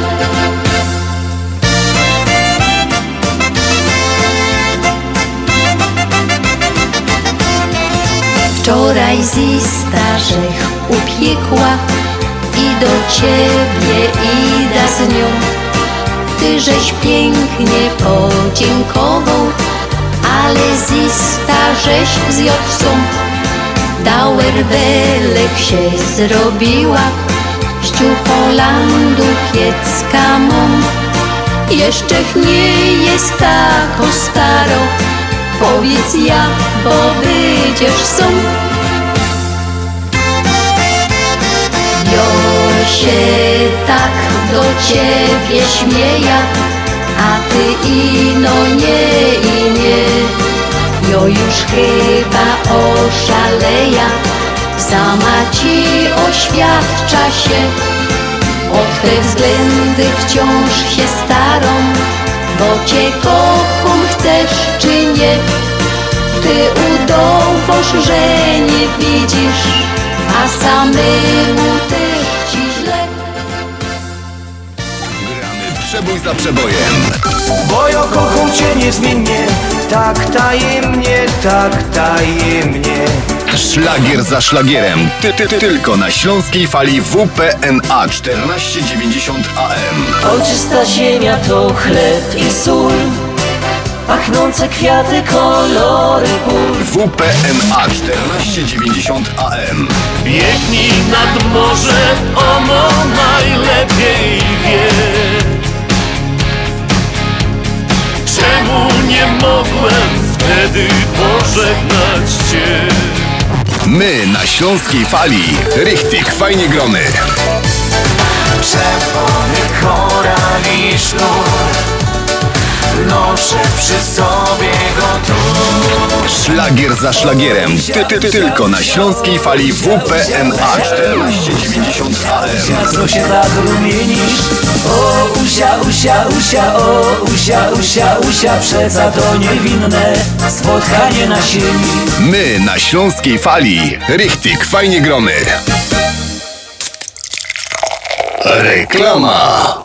Wczoraj zista żech upiekła I do ciebie ida z nią. Ty żeś pięknie podziękował Ale zista żeś z Jowcą Dauer belek się zrobiła Z Holandu kiecka mą. Jeszcze nie jest tako staro Powiedz ja, bo będziesz są Jo się tak do ciebie śmieja A ty ino nie i nie. Jo już chyba oszaleja Sama ci oświadcza się. O twe względy wciąż się starą Bo cię kocham chcesz czy nie Ty udowodź, że nie widzisz A samemu też ci źle Przebój za przebojem. Bo ja kocham cię niezmiennie Tak tajemnie, tak tajemnie Szlagier za szlagierem. Ty, ty, ty, tylko na śląskiej fali WPNA 1490 AM. Ojczysta ziemia to chleb i sól Pachnące kwiaty, kolory pól WPNA 1490 AM. Biegnij nad morze, ono najlepiej wie Czemu nie mogłem wtedy pożegnać Cię? My na śląskiej fali. Richtig, fajnie grony. Czerwony koral i sznur Noszę przy sobie go tu Szlagier za szlagierem. Ty, ty, ty, tylko na śląskiej fali WPNA 1490 AM. Jasno się tak rumienisz O usia, usia, usia, o usia, usia, usia Przeca to niewinne spotkanie na sieni My na śląskiej fali. Richtig, fajnie grony. Reklama.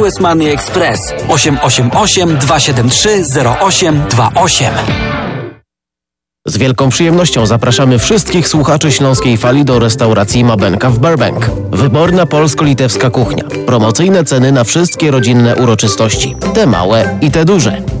Money Express 888 273 0828. Z wielką przyjemnością zapraszamy wszystkich słuchaczy Śląskiej Fali do restauracji Mabenka w Burbank. Wyborna polsko-litewska kuchnia. Promocyjne ceny na wszystkie rodzinne uroczystości. Te małe i te duże.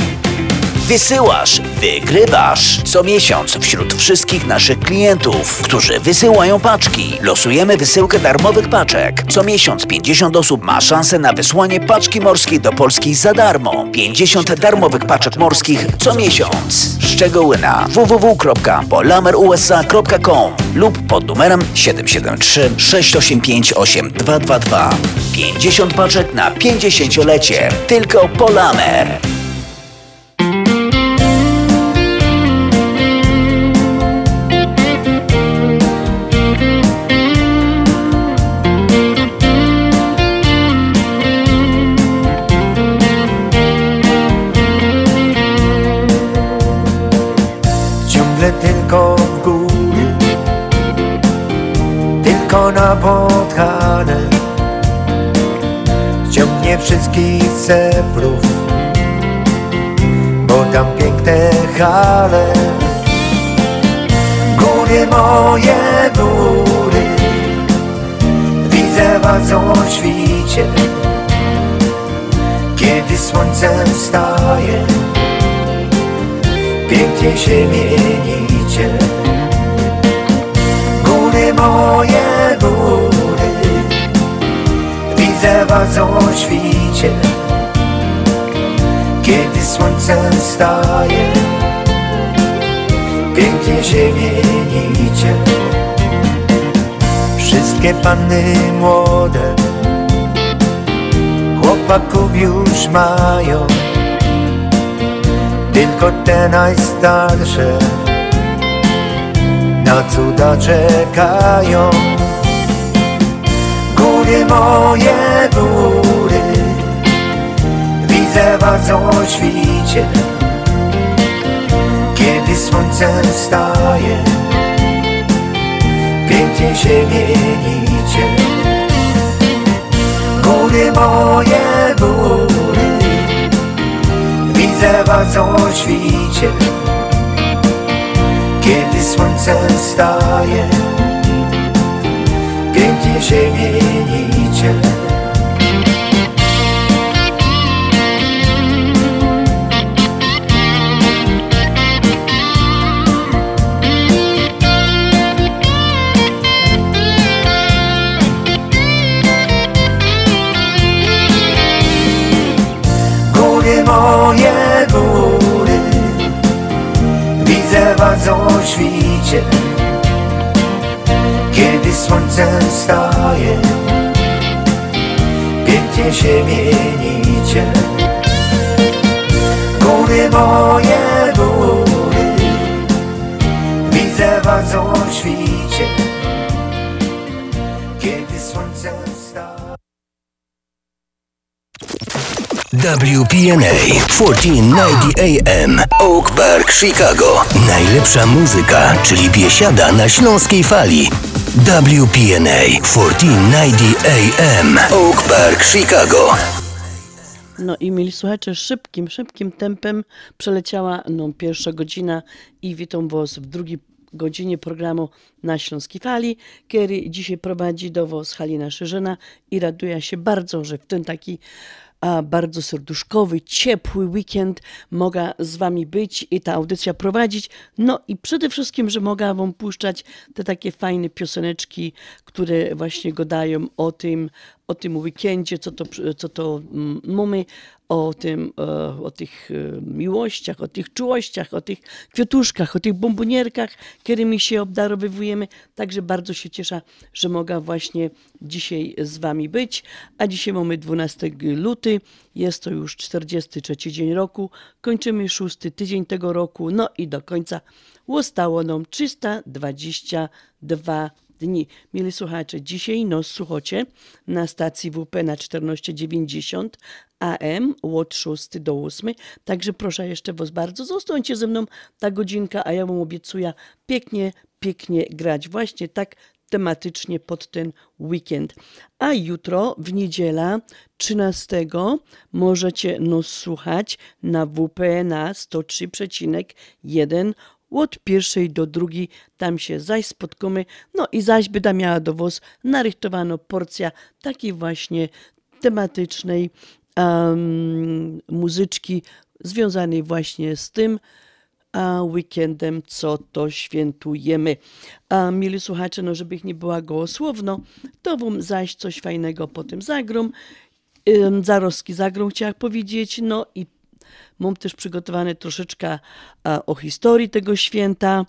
Wysyłasz, wygrywasz. Co miesiąc wśród wszystkich naszych klientów, którzy wysyłają paczki, losujemy wysyłkę darmowych paczek. Co miesiąc 50 osób ma szansę na wysłanie paczki morskiej do Polski za darmo. 50 darmowych paczek morskich co miesiąc. Szczegóły na www.polamerusa.com lub pod numerem 773 685 8222. 50 paczek na 50-lecie. Tylko Polamer. Tylko napotkane Ciągnie wszystkich zebrów Bo tam piękne hale. Góry moje góry Widzę was o świcie. Kiedy słońce wstaje pięknie się mienicie. Góry moje góry, widzę was o świcie, kiedy słońce wstaje, pięknie mienicie. Wszystkie panny młode, chłopaków już mają, tylko te najstarsze na cuda czekają. Góry moje góry, widzę was o świcie, kiedy słońce wstaje, pięknie się mienicie. Góry moje góry, widzę was o świcie Kiedy słońce wstaje pięknie się mienicie. Góry moje góry. Widzę was o świcie słońce wstaje Pięknie się mienicie. Góry moje góry. Widzę was o świcie. Kiedy słońce WPNA 1490 AM Oak Park, Chicago. Najlepsza muzyka, czyli biesiada na śląskiej fali. WPNA 1490 AM Oak Park, Chicago. No i mieli słuchacze, szybkim, szybkim tempem przeleciała no, pierwsza godzina i witam was w drugiej godzinie programu na Śląskiej Fali, który dzisiaj prowadzi do was Halina Szerzyna i raduje się bardzo, że w ten taki bardzo serduszkowy, ciepły weekend mogę z wami być i ta audycja prowadzić. No i przede wszystkim, że mogę wam puszczać te takie fajne pioseneczki, które właśnie gadają o tym, o tym weekendzie, co to, co to mm, mamy, o tym, e, o tych e, miłościach, o tych czułościach, o tych kwiatuszkach, o tych bombonierkach, którymi się obdarowywujemy. Także bardzo się cieszę, że mogę właśnie dzisiaj z wami być. A dzisiaj mamy 12 luty, jest to już 43 dzień roku, kończymy szósty tydzień tego roku, no i do końca zostało nam 322 dni. Mieli słuchacze, dzisiaj nos słuchacie na stacji WP na 1490 AM od 6 do 8. Także proszę jeszcze was bardzo, zostańcie ze mną ta godzinka, a ja wam obiecuję pięknie, pięknie grać. Właśnie tak tematycznie pod ten weekend. A jutro w niedziela 13 możecie nas słuchać na WP na 103,1 od pierwszej do drugiej, tam się zaś spotkamy, no i zaś będę miała do was narychtowaną porcja takiej właśnie tematycznej um, muzyczki związanej właśnie z tym a weekendem, co to świętujemy. A mieli słuchacze, no żeby ich nie była gołosłowno, to wam zaś coś fajnego po tym zagrom. Zaroski zagrą chciałam powiedzieć, no i Mam też przygotowane troszeczkę a, o historii tego święta.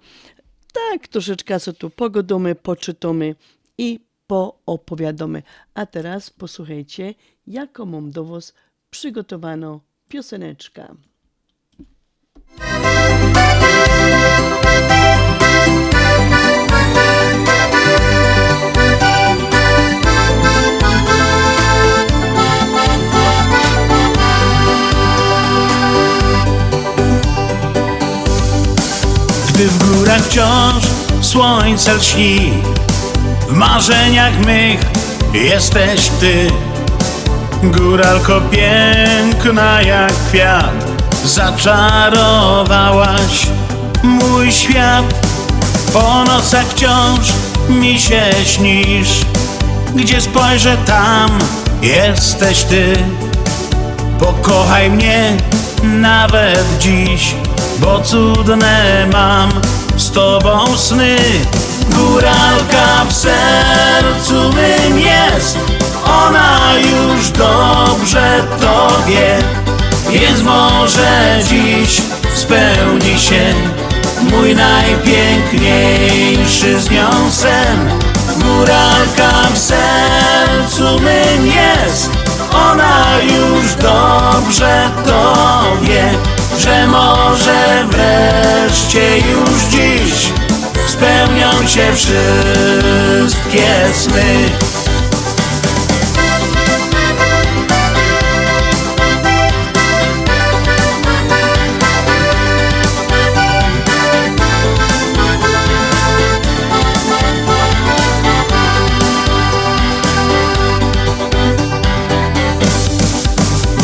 Tak, troszeczkę co tu pogodomy, poczytamy i poopowiadamy. A teraz posłuchajcie, jaką mam do Was przygotowaną pioseneczkę. Gdy w górach wciąż słońce lśni W marzeniach mych jesteś Ty. Góralko piękna jak kwiat Zaczarowałaś mój świat. Po nocach wciąż mi się śnisz Gdzie spojrzę tam jesteś Ty. Pokochaj mnie nawet dziś bo cudne mam z tobą sny. Góralka w sercu mym jest, ona już dobrze to wie, więc może dziś spełni się mój najpiękniejszy z nią sen. Góralka w sercu mym jest, ona już dobrze to wie, że może wreszcie już dziś spełnią się wszystkie sny.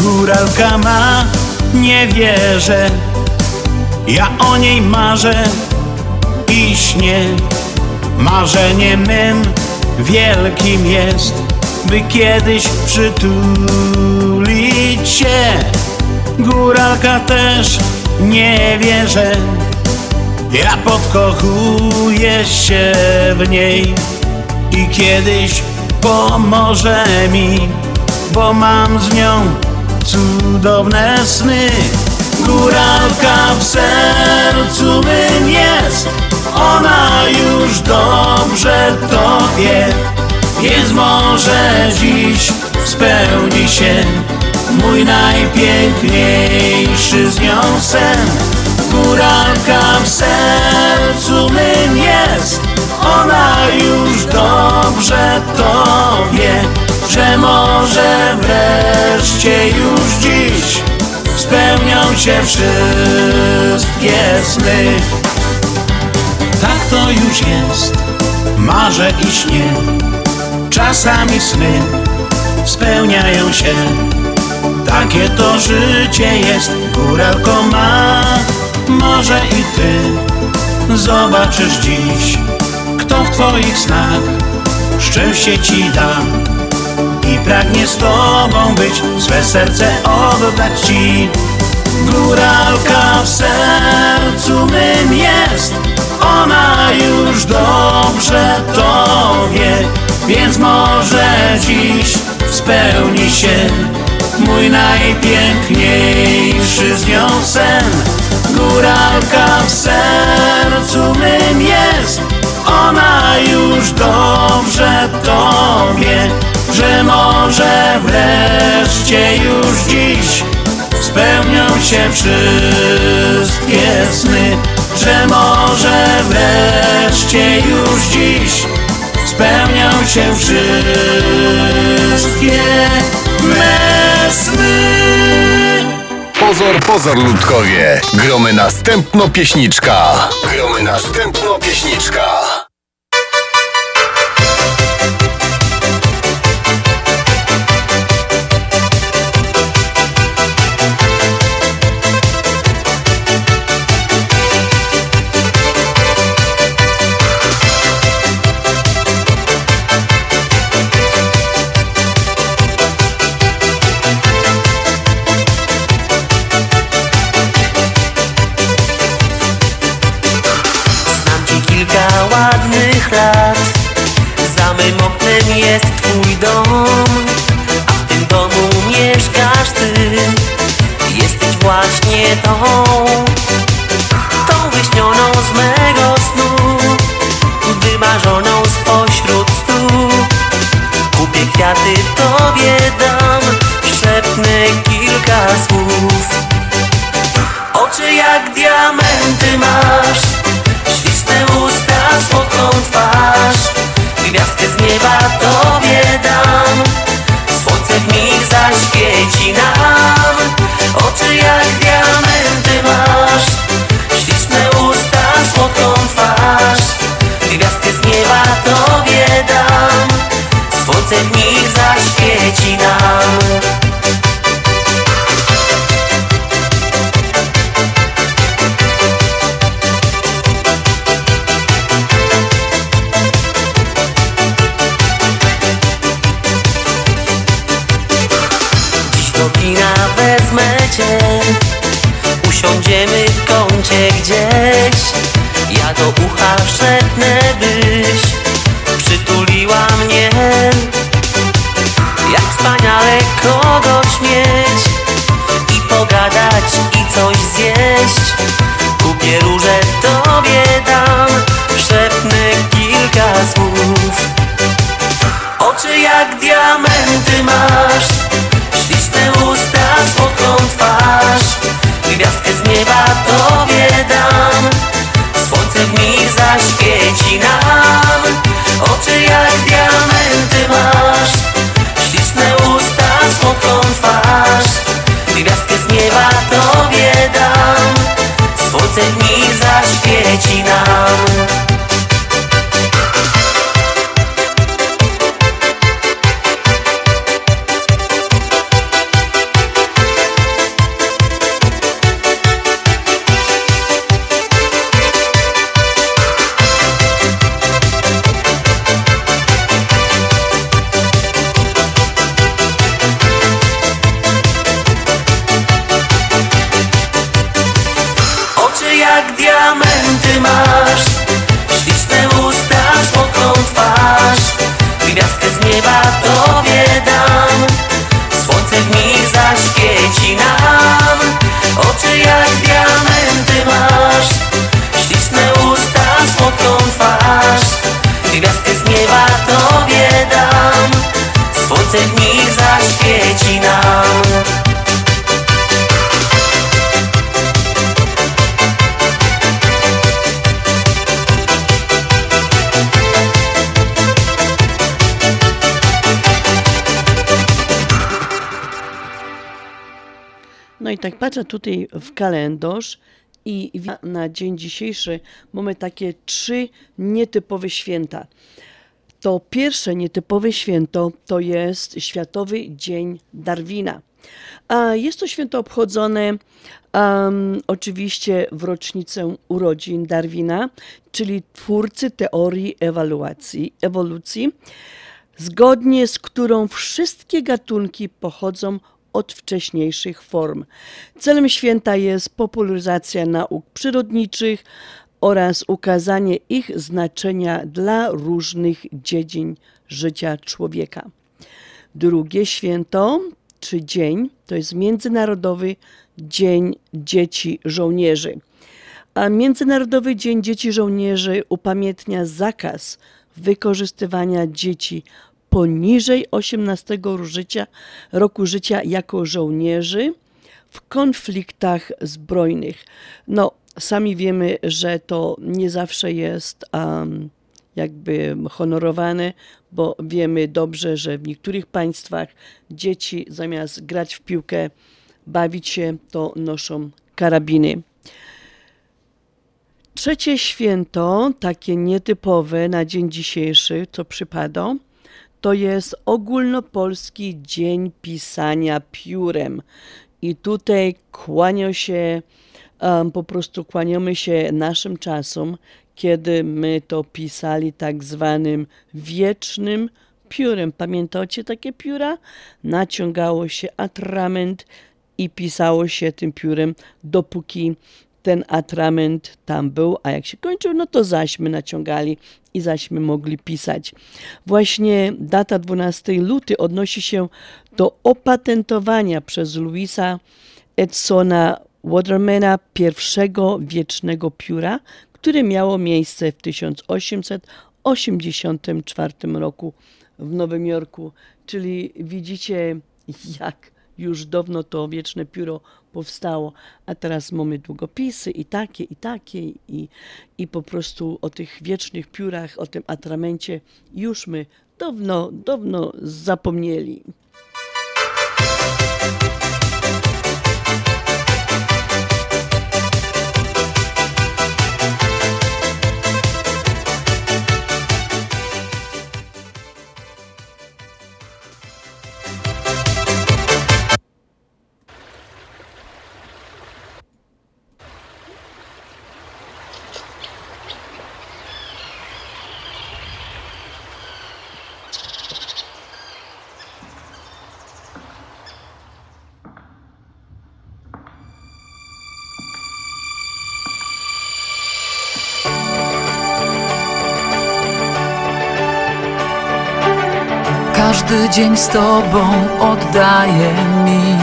Góralka nie wierzę. Ja o niej marzę i śnię Marzeniem mym wielkim jest By kiedyś przytulić się. Góralka też nie wierzę. Ja podkochuję się w niej I kiedyś pomoże mi Bo mam z nią cudowne sny. Góralka w sercu mym jest, ona już dobrze to wie, więc może dziś spełni się mój najpiękniejszy z nią sen. Góralka w sercu mym jest, ona już dobrze to wie, że może wreszcie już dziś spełnią się wszystkie sny. Tak to już jest, marzę i śnię, czasami sny spełniają się. Takie to życie jest, góralko ma, może i ty zobaczysz dziś, kto w twoich snach szczęście ci da i pragnie z tobą być, swe serce oddać ci. Góralka w sercu mym jest, ona już dobrze to wie, więc może dziś spełni się mój najpiękniejszy z nią sen. Góralka w sercu mym jest, ona już dobrze to wie, że może wreszcie już dziś spełnią się wszystkie sny, że może wreszcie już dziś spełnią się wszystkie me sny. Pozor, pozor, ludkowie. Gromy następno pieśniczka. Gromy następno pieśniczka. Właśnie w kalendarz i na dzień dzisiejszy mamy takie trzy nietypowe święta. To pierwsze nietypowe święto to jest Światowy Dzień Darwina. Jest to święto obchodzone em, oczywiście w rocznicę urodzin Darwina, czyli twórcy teorii ewaluacji, ewolucji, zgodnie z którą wszystkie gatunki pochodzą od wcześniejszych form. Celem święta jest popularyzacja nauk przyrodniczych oraz ukazanie ich znaczenia dla różnych dziedzin życia człowieka. Drugie święto czy dzień to jest Międzynarodowy Dzień Dzieci Żołnierzy. A Międzynarodowy Dzień Dzieci Żołnierzy upamiętnia zakaz wykorzystywania dzieci poniżej 18 życia, roku życia jako żołnierzy w konfliktach zbrojnych. No, sami wiemy, że to nie zawsze jest um, jakby honorowane, bo wiemy dobrze, że w niektórych państwach dzieci zamiast grać w piłkę, bawić się, to noszą karabiny. Trzecie święto, takie nietypowe na dzień dzisiejszy, co przypada, to jest ogólnopolski Dzień Pisania Piórem. I tutaj kłania się, um, po prostu kłaniamy się naszym czasom, kiedy my to pisali tak zwanym wiecznym piórem. Pamiętacie takie pióra? Naciągało się atrament i pisało się tym piórem, dopóki ten atrament tam był, a jak się kończył, no to zaśmy naciągali i zaśmy mogli pisać. Właśnie data 12 luty odnosi się do opatentowania przez Louisa Edsona Watermana pierwszego wiecznego pióra, które miało miejsce w 1884 roku w Nowym Jorku. Czyli widzicie, jak już dawno to wieczne pióro powstało, a teraz mamy długopisy i takie, i takie, i, i po prostu o tych wiecznych piórach, o tym atramencie już my dawno, dawno zapomnieli. Dzień z Tobą oddaje mi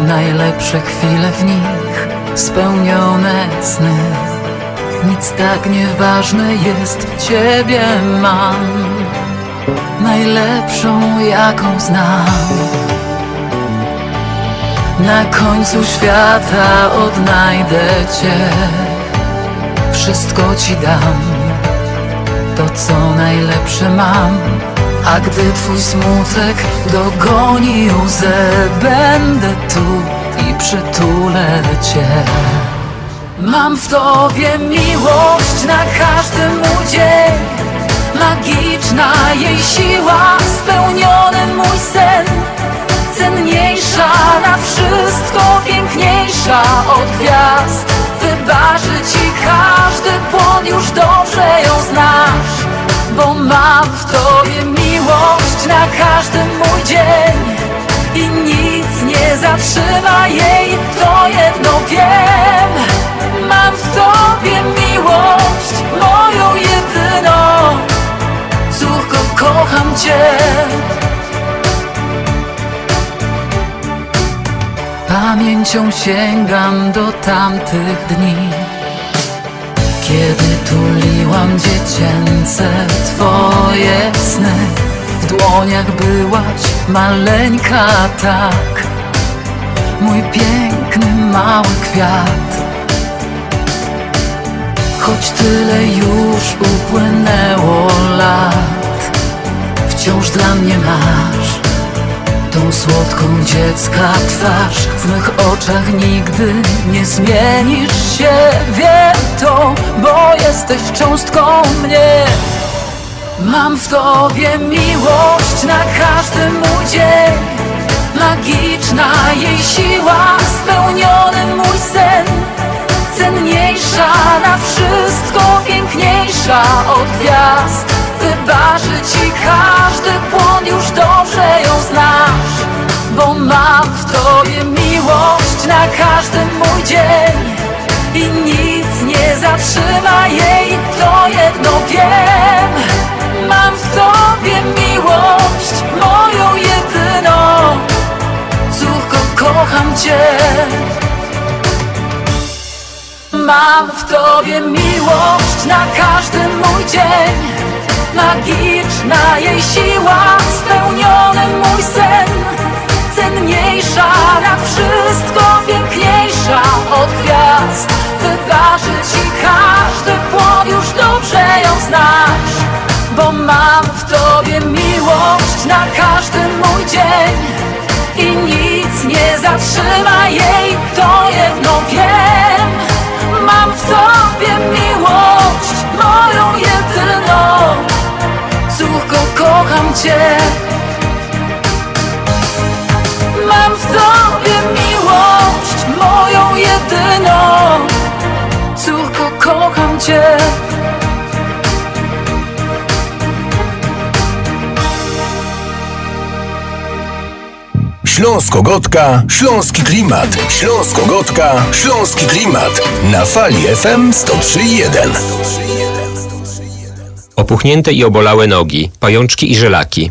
najlepsze chwile w nich, spełnione sny. Nic tak nieważne jest, Ciebie mam, najlepszą jaką znam. Na końcu świata odnajdę Cię, wszystko Ci dam, to co najlepsze mam. A gdy twój smutek dogoni łzę Będę tu i przytulę cię. Mam w tobie miłość na każdy mój dzień Magiczna jej siła, spełniony mój sen. Cenniejsza na wszystko, piękniejsza od gwiazd. Wybaczy ci każdy błąd, już dobrze ją znasz. Bo mam w tobie miłość na każdy mój dzień I nic nie zatrzyma jej, to jedno wiem. Mam w tobie miłość, moją jedyną. Córko, kocham cię. Pamięcią sięgam do tamtych dni Kiedy tuliłam dziecięce twoje sny dłoniach byłaś maleńka tak. Mój piękny mały kwiat. Choć tyle już upłynęło lat Wciąż dla mnie masz Tą słodką dziecka twarz. W mych oczach nigdy nie zmienisz się. Wiem to, bo jesteś cząstką mnie Mam w tobie miłość na każdy mój dzień Magiczna jej siła, spełniony mój sen. Cenniejsza na wszystko, piękniejsza od gwiazd. Wybaczy ci każdy błąd, już dobrze ją znasz. Bo mam w tobie miłość na każdy mój dzień I nic nie zatrzyma jej, to jedno wiem. Mam w tobie miłość, moją jedyną. Córko, kocham cię. Mam w tobie miłość na każdy mój dzień. Magiczna jej siła, spełniony mój sen. Cenniejsza na wszystko, piękniejsza od gwiazd. Wybaczy ci każdy błąd, już dobrze ją znasz. Bo mam w tobie miłość na każdy mój dzień. I nic nie zatrzyma jej, to jedno wiem. Mam w tobie miłość, moją jedyną. Córko, kocham cię Mam w tobie miłość, moją jedyną Córko, kocham cię Śląsko-Gotka, Śląski Klimat. Śląsko-Gotka, Śląski Klimat. Na fali FM 103.1. Opuchnięte i obolałe nogi, pajączki i żelaki,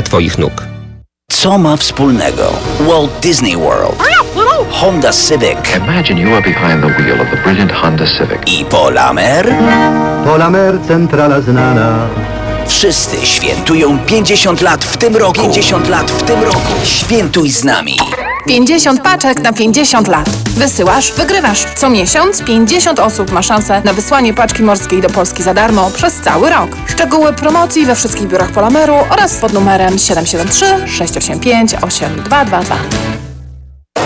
Twoich nóg. Co ma wspólnego Walt Disney World, Honda Civic Imagine you are behind the wheel of the brilliant Honda Civic. i Polamer? Polamer centrala znana. Wszyscy świętują 50 lat w tym roku. 50 lat w tym roku. Świętuj z nami. 50 paczek na 50 lat. Wysyłasz, wygrywasz. Co miesiąc 50 osób ma szansę na wysłanie paczki morskiej do Polski za darmo przez cały rok. Szczegóły promocji we wszystkich biurach Polameru oraz pod numerem 773 685 8222.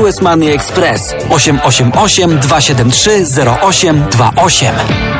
US Money Express 888 273 0828.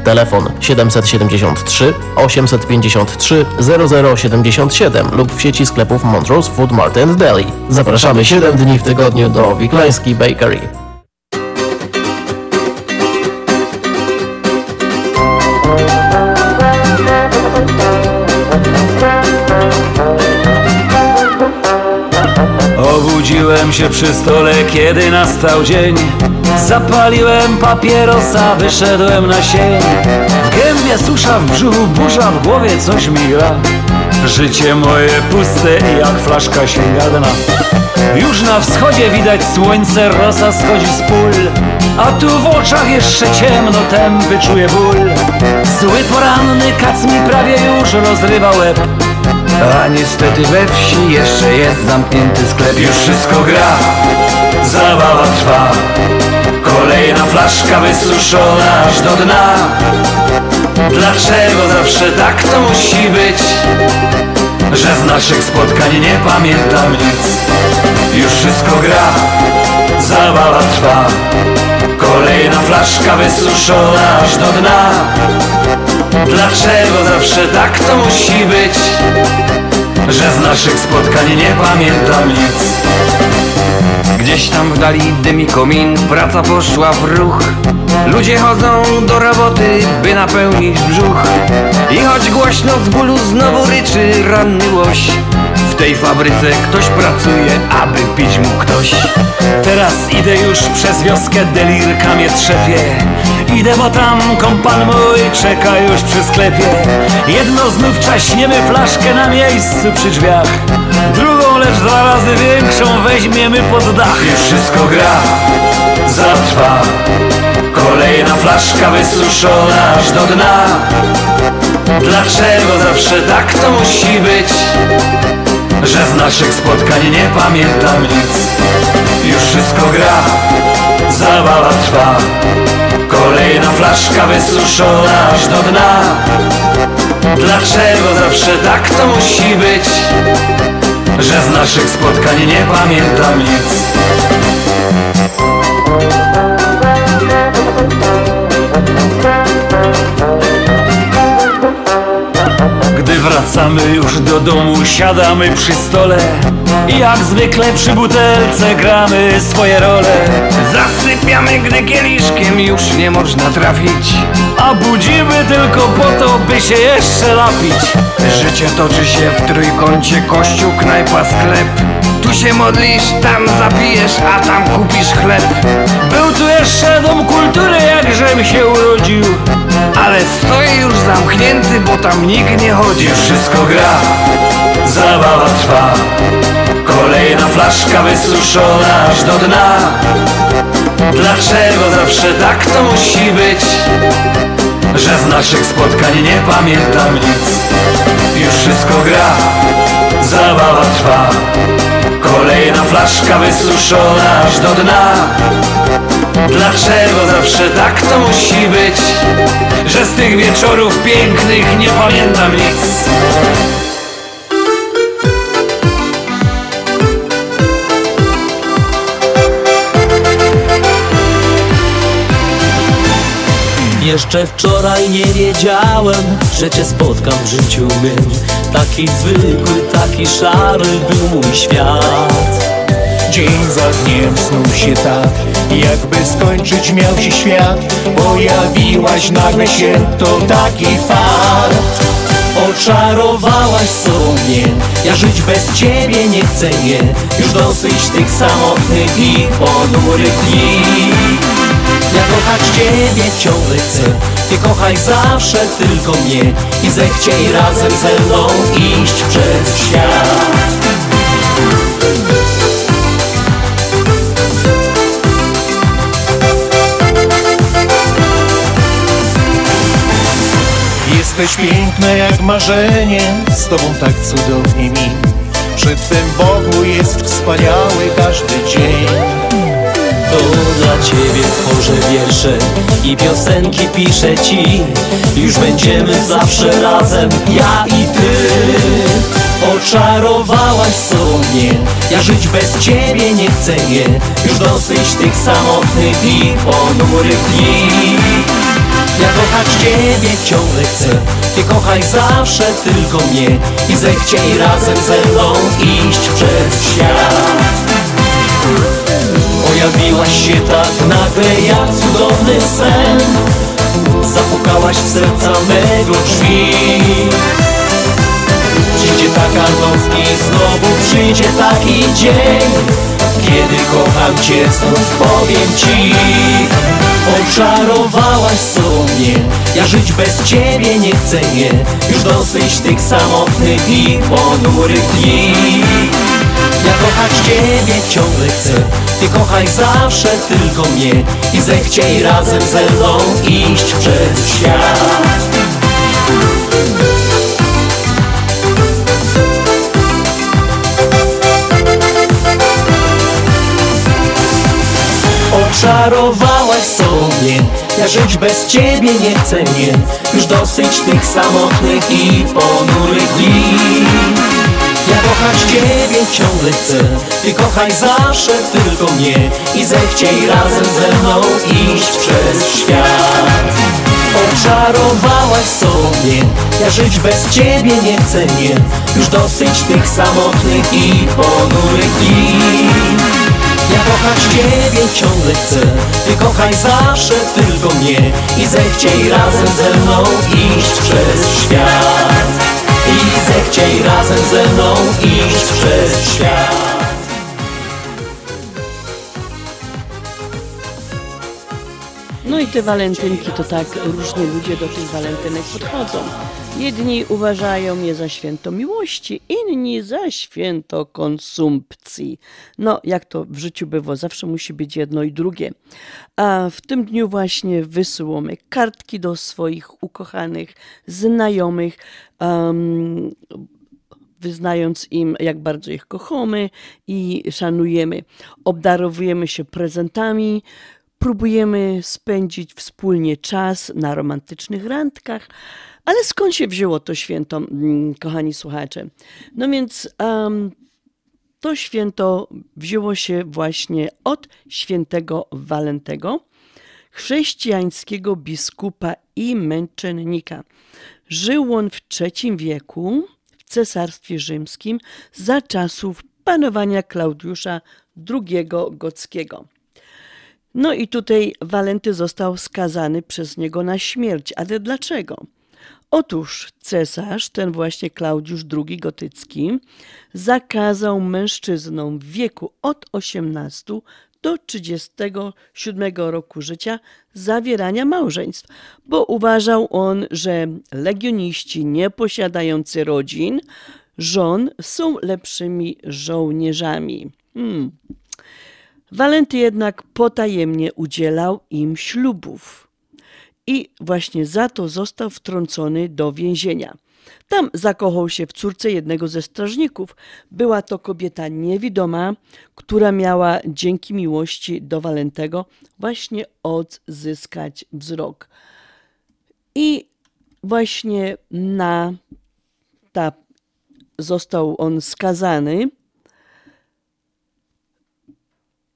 Telefon 773 853 0077 lub w sieci sklepów Montrose Food Mart and Deli. Zapraszamy 7 dni w tygodniu do Wiklański Bakery. Obudziłem się przy stole, kiedy nastał dzień Zapaliłem papierosa, wyszedłem na sień. W gębie susza, w brzuchu burza, w głowie coś mi gra. Życie moje puste jak flaszka sięga dna. Już na wschodzie widać słońce, rosa schodzi z pól. A tu w oczach jeszcze ciemno, tępy czuję ból. Zły poranny kac mi prawie już rozrywa łeb. A niestety we wsi jeszcze jest zamknięty sklep. Już wszystko gra, zabawa trwa. Kolejna flaszka wysuszona aż do dna. Dlaczego zawsze tak to musi być? Że z naszych spotkań nie pamiętam nic. Już wszystko gra, zabawa trwa. Kolejna flaszka wysuszona aż do dna. Dlaczego zawsze tak to musi być? Że z naszych spotkań nie pamiętam nic Gdzieś tam w dali dymi komin, praca poszła w ruch. Ludzie chodzą do roboty, by napełnić brzuch. I choć głośno z bólu znowu ryczy ranny łoś tej fabryce ktoś pracuje, aby pić mu ktoś. Teraz idę już przez wioskę, delirka mnie trzepie. Idę, bo tam kompan mój czeka już przy sklepie. Jedno znów czaśniemy flaszkę na miejscu przy drzwiach. Drugą, lecz dwa razy większą weźmiemy pod dach. Już wszystko gra, zatrwa Kolejna flaszka wysuszona aż do dna. Dlaczego zawsze tak to musi być? Że z naszych spotkań nie pamiętam nic. Już wszystko gra, zabawa trwa. Kolejna flaszka wysuszona aż do dna. Dlaczego zawsze tak to musi być? Że z naszych spotkań nie pamiętam nic wracamy już do domu, siadamy przy stole. I jak zwykle przy butelce gramy swoje role. Zasypiamy, gdy kieliszkiem już nie można trafić. A budzimy tylko po to, by się jeszcze napić. Życie toczy się w trójkącie kościół, knajpa, sklep. Tu się modlisz, tam zapijesz, a tam kupisz chleb. Był tu jeszcze dom kultury, jakżem się urodził. Ale stoi już zamknięty, bo tam nikt nie chodzi Już wszystko gra, zabawa trwa. Kolejna flaszka wysuszona aż do dna. Dlaczego zawsze tak to musi być? Że z naszych spotkań nie pamiętam nic. Już wszystko gra, zabawa trwa Kolejna flaszka wysuszona aż do dna Dlaczego zawsze tak to musi być? Że z tych wieczorów pięknych nie pamiętam nic Jeszcze wczoraj nie wiedziałem, że cię spotkam w życiu mym. Taki zwykły, taki szary był mój świat. Dzień za dniem snuł się tak, jakby skończyć miał się świat. Pojawiłaś nagle się, to taki fart. Oczarowałaś sobą mnie, ja żyć bez ciebie nie chcę, nie. Już dosyć tych samotnych i ponurych dni ja kochać Ciebie ciągle chcę. Ty kochaj zawsze tylko mnie I zechciej razem ze mną iść przez świat. Jesteś piękna jak marzenie, z tobą tak cudownie mi. Przy Twym boku jest wspaniały każdy dzień To dla Ciebie tworzę wiersze i piosenki piszę Ci. Już będziemy zawsze razem, ja i Ty. Oczarowałaś sobą mnie, ja żyć bez Ciebie nie chcę, nie. Już dosyć tych samotnych i ponurych dni. Ja kochać Ciebie ciągle chcę Ty kochaj zawsze tylko mnie. I zechciej razem ze mną iść przez świat Pojawiłaś się tak nagle jak cudowny sen. Zapukałaś w serca mego drzwi. Przyjdzie taka noc i znowu przyjdzie taki dzień Kiedy kocham Cię znów powiem Ci. Oczarowałaś sobą mnie Ja żyć bez Ciebie nie chcę, nie. Już dosyć tych samotnych i ponurych dni kochać Ciebie ciągle chcę. Ty kochaj zawsze tylko mnie I zechciej razem ze mną iść przez świat. Oczarowałaś sobie Ja żyć bez ciebie nie chcę, nie. Już dosyć tych samotnych i ponurych dni Ja kochać ciebie ciągle chcę Ty kochaj zawsze tylko mnie I zechciej razem ze mną iść przez świat. Oczarowałaś sobie Ja żyć bez ciebie nie chcę, nie. Już dosyć tych samotnych i ponurych dni. Ja kochać Ciebie ciągle chcę Ty kochaj zawsze tylko mnie I zechciej razem ze mną iść przez świat zechciej razem ze mną iść przez świat te walentynki to tak różnie ludzie do tych walentynek podchodzą. Jedni uważają je za święto miłości, inni za święto konsumpcji. No, jak to w życiu bywa, zawsze musi być jedno i drugie. A w tym dniu właśnie wysyłamy kartki do swoich ukochanych znajomych. Um, wyznając im, jak bardzo ich kochamy i szanujemy. Obdarowujemy się prezentami, próbujemy spędzić wspólnie czas na romantycznych randkach. Ale skąd się wzięło to święto, mm, kochani słuchacze? No więc um, to święto wzięło się właśnie od świętego Walentego, chrześcijańskiego biskupa i męczennika. Żył on w III wieku w Cesarstwie Rzymskim za czasów panowania Klaudiusza II Gockiego. No i tutaj Walenty został skazany przez niego na śmierć. Ale dlaczego? Otóż cesarz, ten właśnie Klaudiusz II Gotycki, zakazał mężczyznom w wieku od 18 do 37 roku życia zawierania małżeństw, bo uważał on, że legioniści nieposiadający rodzin, żon są lepszymi żołnierzami. Hmm. Walenty jednak potajemnie udzielał im ślubów i właśnie za to został wtrącony do więzienia. Tam zakochał się w córce jednego ze strażników. Była to kobieta niewidoma, która miała dzięki miłości do Walentego właśnie odzyskać wzrok. I właśnie na ta został on skazany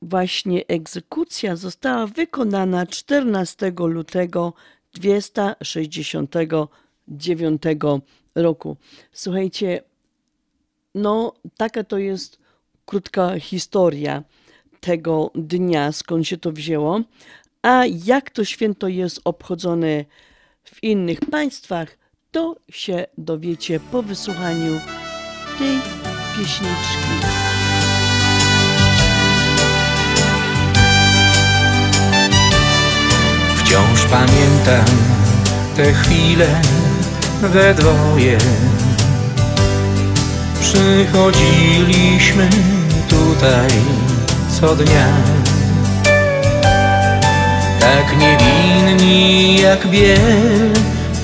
właśnie egzekucja została wykonana 14 lutego 269 roku. Słuchajcie, no taka to jest krótka historia tego dnia, skąd się to wzięło, a jak to święto jest obchodzone w innych państwach, to się dowiecie po wysłuchaniu tej pieśniczki. Wciąż pamiętam te chwile we dwoje. Przychodziliśmy tutaj co dnia. Tak niewinni jak biel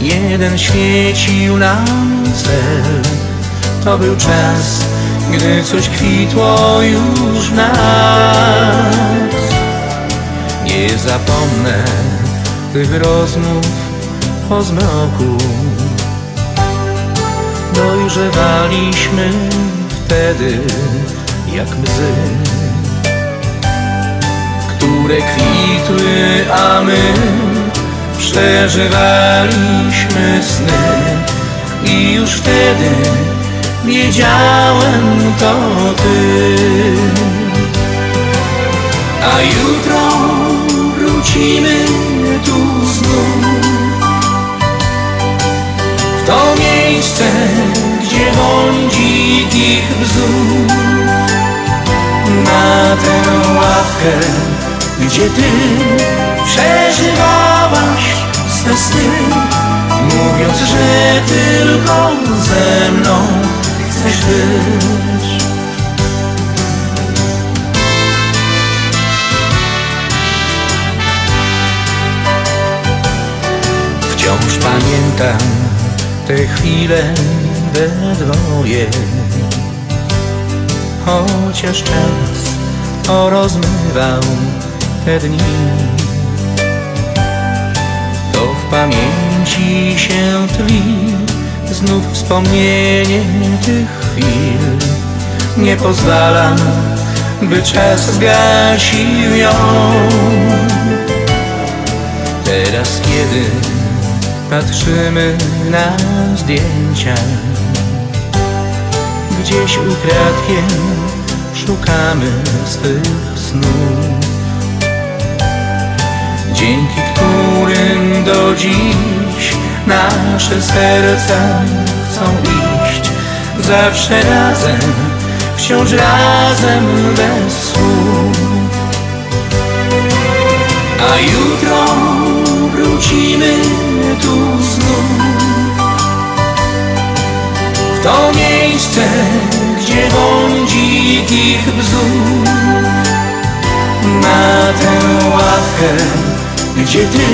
Jeden świecił nam cel. To był czas, gdy coś kwitło już w nas. Nie zapomnę tych rozmów po zmroku. Dojrzewaliśmy wtedy jak łzy Które kwitły, a my przeżywaliśmy sny. I już wtedy wiedziałem to ty. A jutro wrócimy tu znów W to miejsce, gdzie błądzi ich wzór Na tę ławkę, gdzie ty przeżywałaś swe sny. Mówiąc, że tylko ze mną chcesz być te chwile we dwoje. Chociaż czas porozmywał te dni. To w pamięci się tli Znów wspomnienie tych chwil. Nie pozwalam, by czas zgasił ją. Teraz kiedy patrzymy na zdjęcia. Gdzieś ukradkiem szukamy swych snów. Dzięki którym do dziś nasze serca chcą iść. Zawsze razem, wciąż razem bez słów. A jutro wrócimy tu znów. W to miejsce, gdzie woń dzikich bzów Na tę ławkę, gdzie ty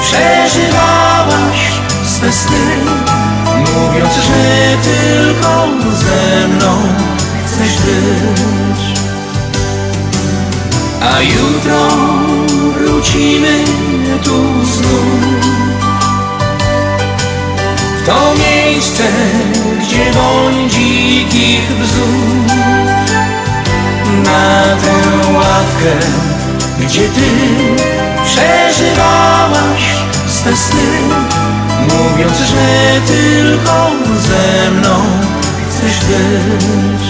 przeżywałaś swe sny. Mówiąc, że tylko ze mną chcesz być. A jutro wrócimy tu znów to miejsce, gdzie woń dzikich bzów Na tę ławkę, gdzie ty przeżywałaś swe sny. Mówiąc, że tylko ze mną chcesz być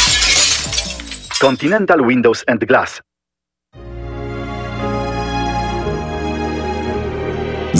Continental Windows and Glass.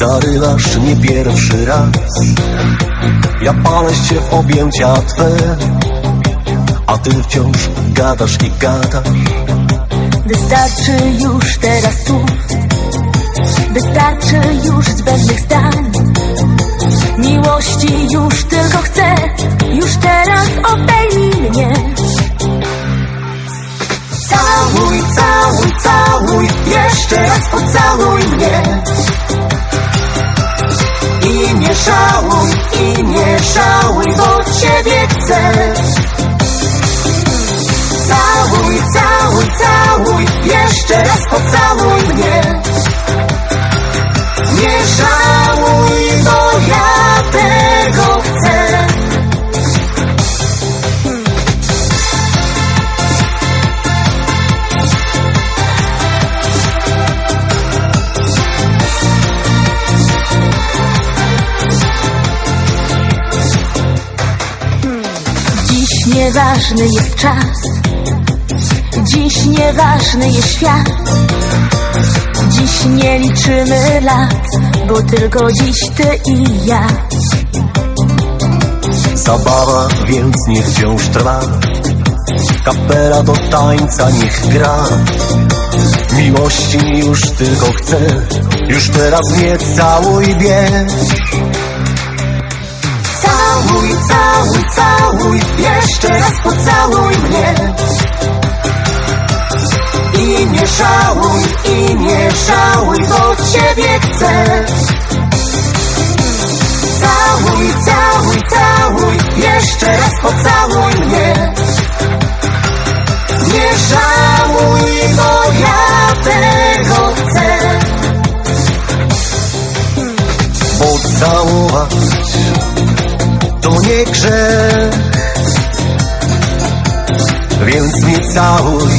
Zarywasz nie pierwszy raz. Ja palę się w objęcia Twe A Ty wciąż gadasz i gadasz. Wystarczy już teraz słów. Wystarczy już zbędnych zdań. Miłości już tylko chcę. Już teraz obejmij mnie. Całuj, całuj, całuj. Jeszcze raz pocałuj mnie Żałuj, i nie żałuj ciebie chcę Całuj, całuj, całuj Jeszcze raz pocałuj mnie. Nie nieważny jest czas. Dziś nieważny jest świat. Dziś nie liczymy lat Bo tylko dziś ty i ja. Zabawa więc niech wciąż trwa. Kapela do tańca niech gra. Miłości już tylko chcę. Już teraz mnie całuj bieg całuj, Jeszcze raz pocałuj mnie. I nie żałuj, i nie żałuj Bo ciebie chcę. Całuj, całuj, całuj Jeszcze raz pocałuj mnie. Nie żałuj, bo ja tego chcę. Pocałować to nie grzech. Więc mnie całuj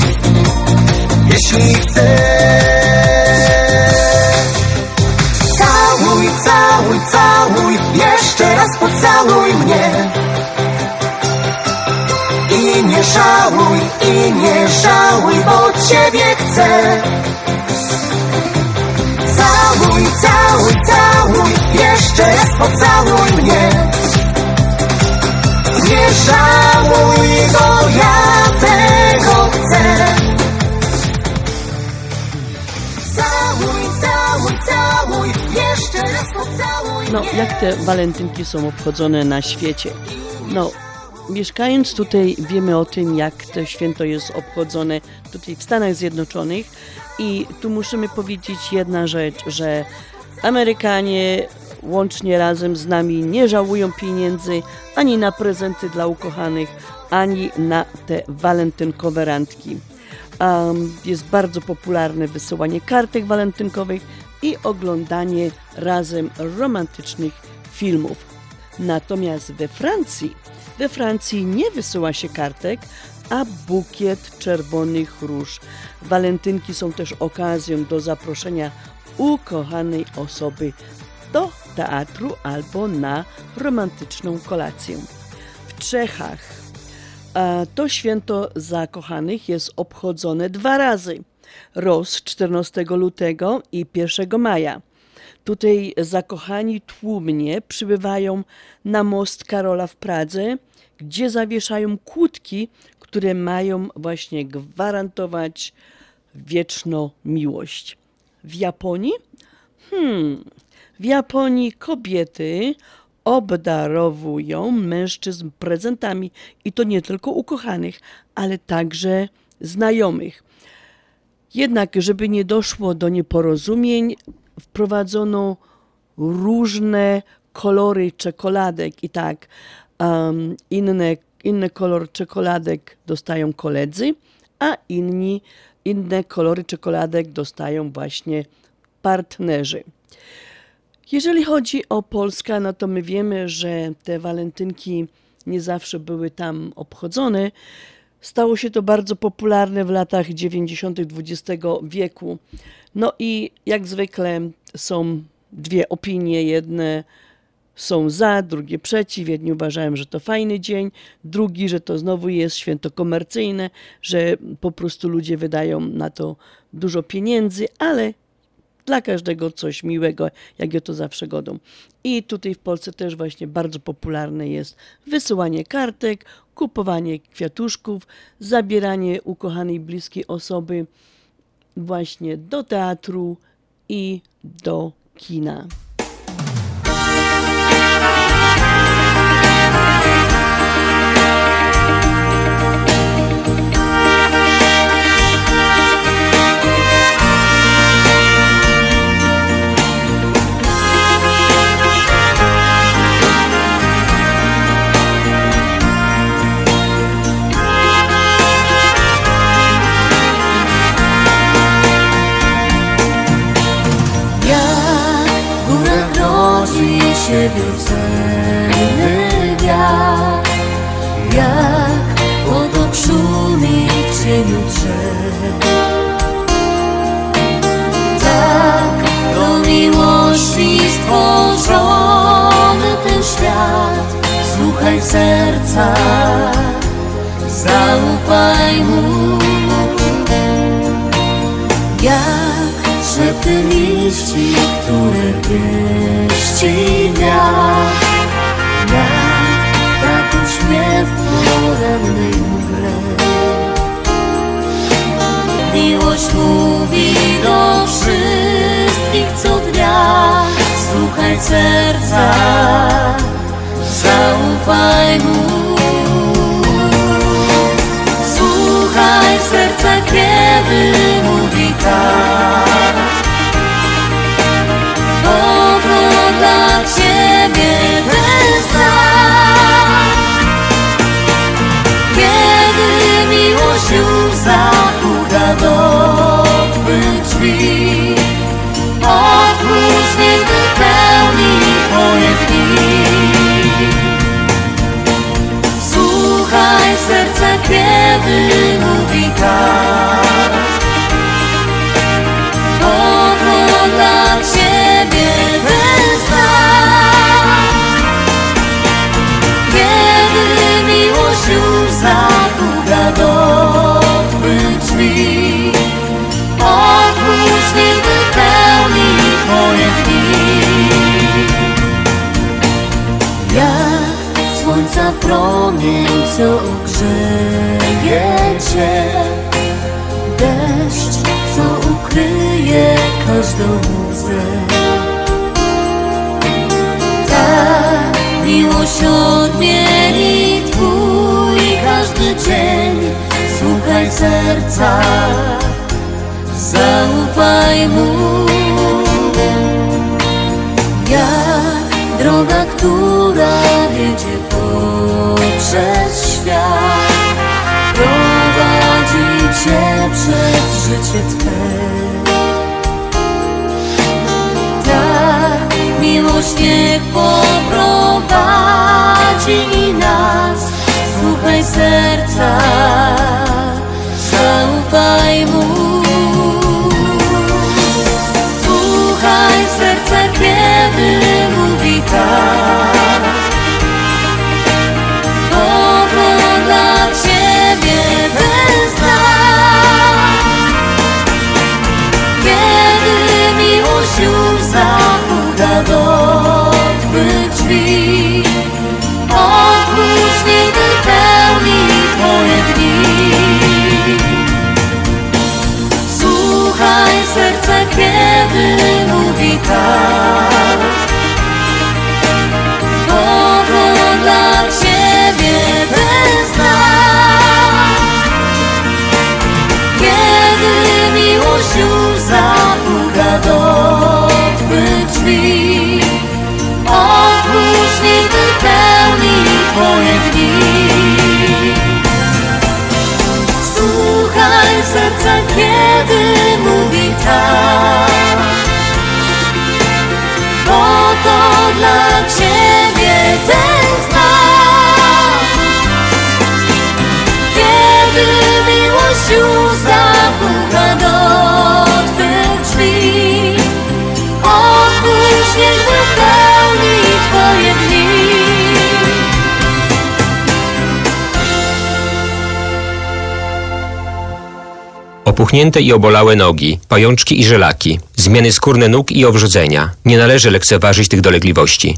Jeśli chcesz. Całuj, całuj, całuj Jeszcze raz pocałuj mnie. I nie żałuj, i nie żałuj Bo ciebie chcę. Całuj, całuj, całuj Jeszcze raz pocałuj mnie Nie żałuj, bo ja tego chcę Całuj, całuj, całuj Jeszcze raz pocałuj No, jak te walentynki są obchodzone na świecie? No, mieszkając tutaj wiemy o tym, jak to święto jest obchodzone tutaj w Stanach Zjednoczonych i tu musimy powiedzieć jedna rzecz, że Amerykanie łącznie razem z nami nie żałują pieniędzy ani na prezenty dla ukochanych, ani na te walentynkowe randki. Um, jest bardzo popularne wysyłanie kartek walentynkowych i oglądanie razem romantycznych filmów. Natomiast we Francji, we Francji nie wysyła się kartek, a bukiet czerwonych róż. Walentynki są też okazją do zaproszenia ukochanej osoby do teatru albo na romantyczną kolację. W Czechach to święto zakochanych jest obchodzone dwa razy. Roz 14 lutego i 1 maja. Tutaj zakochani tłumnie przybywają na most Karola w Pradze, gdzie zawieszają kłódki, które mają właśnie gwarantować wieczną miłość. W Japonii? Hmm, w Japonii kobiety obdarowują mężczyzn prezentami i to nie tylko ukochanych, ale także znajomych. Jednak, żeby nie doszło do nieporozumień, wprowadzono różne kolory czekoladek i tak um, inne, inny kolor czekoladek dostają koledzy, a inni inne kolory czekoladek dostają właśnie partnerzy. Jeżeli chodzi o Polskę, no to my wiemy, że te walentynki nie zawsze były tam obchodzone. Stało się to bardzo popularne w latach 90. XX wieku. No i jak zwykle są dwie opinie. Jedne są za, drugie przeciw. Jedni uważają, że to fajny dzień, drugi, że to znowu jest święto komercyjne, że po prostu ludzie wydają na to dużo pieniędzy, ale dla każdego coś miłego, jak ja to zawsze godą. I tutaj w Polsce też właśnie bardzo popularne jest wysyłanie kartek, kupowanie kwiatuszków, zabieranie ukochanej bliskiej osoby właśnie do teatru i do kina. Siebie cenny wiatr Jak potok szumi w cieniu drzew. Tak do miłości stworzony ten świat. Słuchaj serca, zaufaj mu szepty liści, które pieści wiatr Jak tak uśmiech w porannej mgle. Miłość mówi do wszystkich co dnia. Słuchaj serca, zaufaj mu. Słuchaj serca, kiedy Opuchnięte i obolałe nogi, pajączki i żelaki, zmiany skórne nóg i owrzodzenia. Nie należy lekceważyć tych dolegliwości.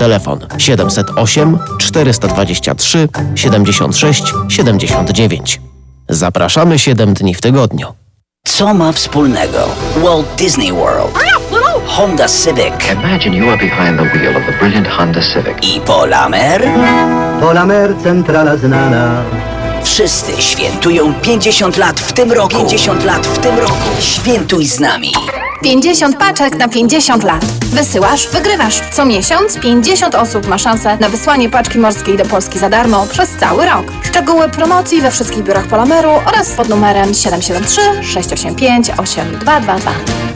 Telefon 708 423 76 79. Zapraszamy 7 dni w tygodniu. Co ma wspólnego Walt Disney World, Honda Civic Imagine you are behind the wheel of the brilliant Honda Civic. i Polamer? Polamer centrala znana. Wszyscy świętują 50 lat w tym roku. 50 lat w tym roku. Świętuj z nami. 50 paczek na 50 lat. Wysyłasz, wygrywasz. Co miesiąc 50 osób ma szansę na wysłanie paczki morskiej do Polski za darmo przez cały rok. Szczegóły promocji we wszystkich biurach Polameru oraz pod numerem 773 685 8222.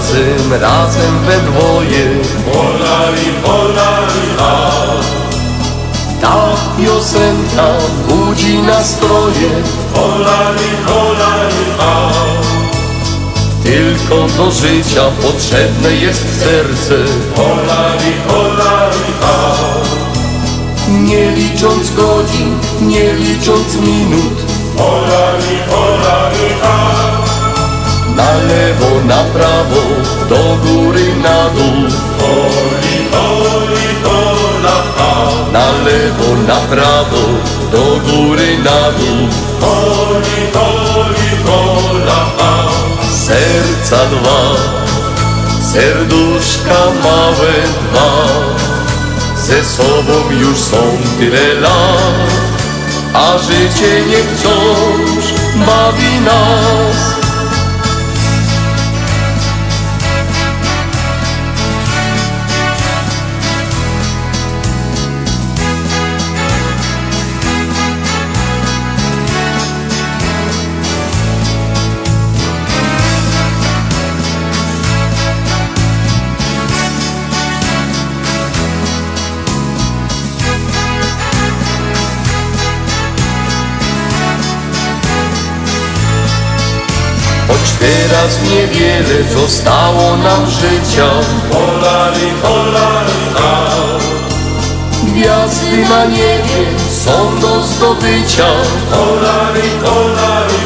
razem, razem we dwoje. Polali, polali, a Ta piosenka budzi nastroje. Polali, polali, a Tylko do życia potrzebne jest serce. Polali, polali, a Nie licząc godzin, nie licząc minut. Polali, polali, a na lewo, na prawo, do góry, na dół. Poli, poli, pola, a. Na lewo, na prawo, do góry, na dół. Poli, poli, pola, a. Serca dwa, serduszka małe dwa, ze sobą już są tyle lat, a życie nie wciąż bawi nas. Teraz niewiele zostało nam życia. Polali, polali, Gwiazdy na niebie są do zdobycia. Polali, polali,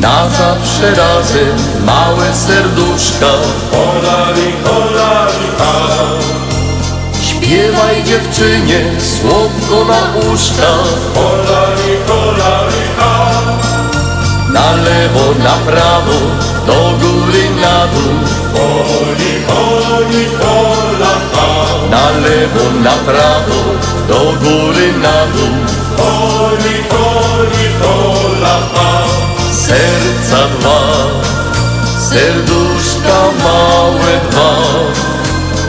Na zawsze razem małe serduszka. Polali, polali, Śpiewaj dziewczynie słodko na uszka Polali, polali, na lewo, na prawo, do góry, na dół. Poli, poli, pola. Na lewo, na prawo, do góry, na dół. Poli, poli, pola. Serca dwa, serduszka małe dwa,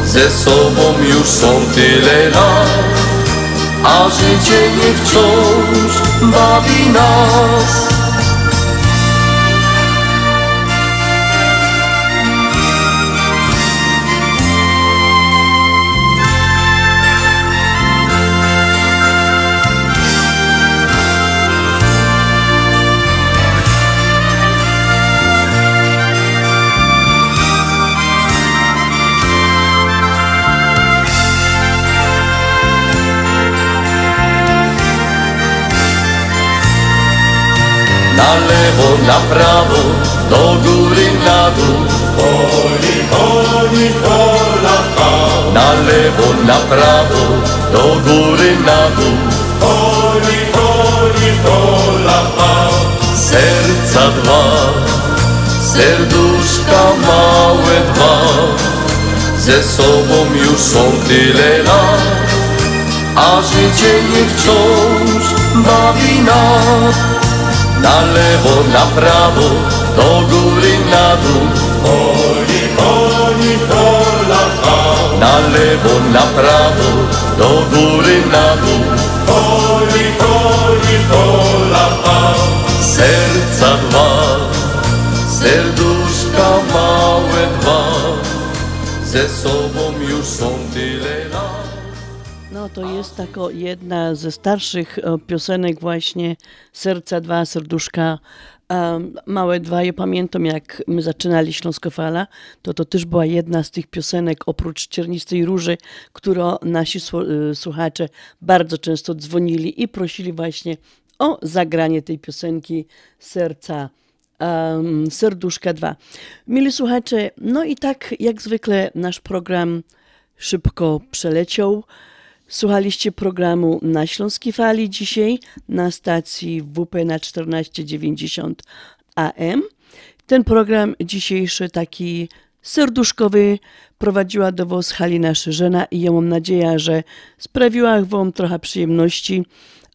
ze sobą już są tyle lat, a życie nie wciąż bawi nas. Do góry na dół. Holi, holi, hola, ha. Na lewo, na prawo, do góry na dół. Holi, holi, hola, ha. Serca dwa, serduszka małe dwa, ze sobą już są tyle lat, a życie nie wciąż bawi nas. Na lewo, na prawo, do góry, na dół. Holi, holi, hola, ha. Na lewo, na prawo, do góry, na dół. Holi, holi, hola, ha. Serca dwa, serduszka małe dwa, ze sobą już są tyle jest tako jedna ze starszych e, piosenek właśnie Serca dwa, Serduszka em, Małe dwa. Ja pamiętam jak my zaczynali Śląskofala, to to też była jedna z tych piosenek oprócz Ciernistej Róży, którą nasi y, słuchacze bardzo często dzwonili i prosili właśnie o zagranie tej piosenki Serca um, Serduszka 2. Mili słuchacze, no i tak jak zwykle nasz program szybko przeleciał. Słuchaliście programu na Śląskiej Fali dzisiaj na stacji WP na 1490 AM. Ten program dzisiejszy taki serduszkowy prowadziła do Was Halina Szyżena i ja mam nadzieję, że sprawiła Wam trochę przyjemności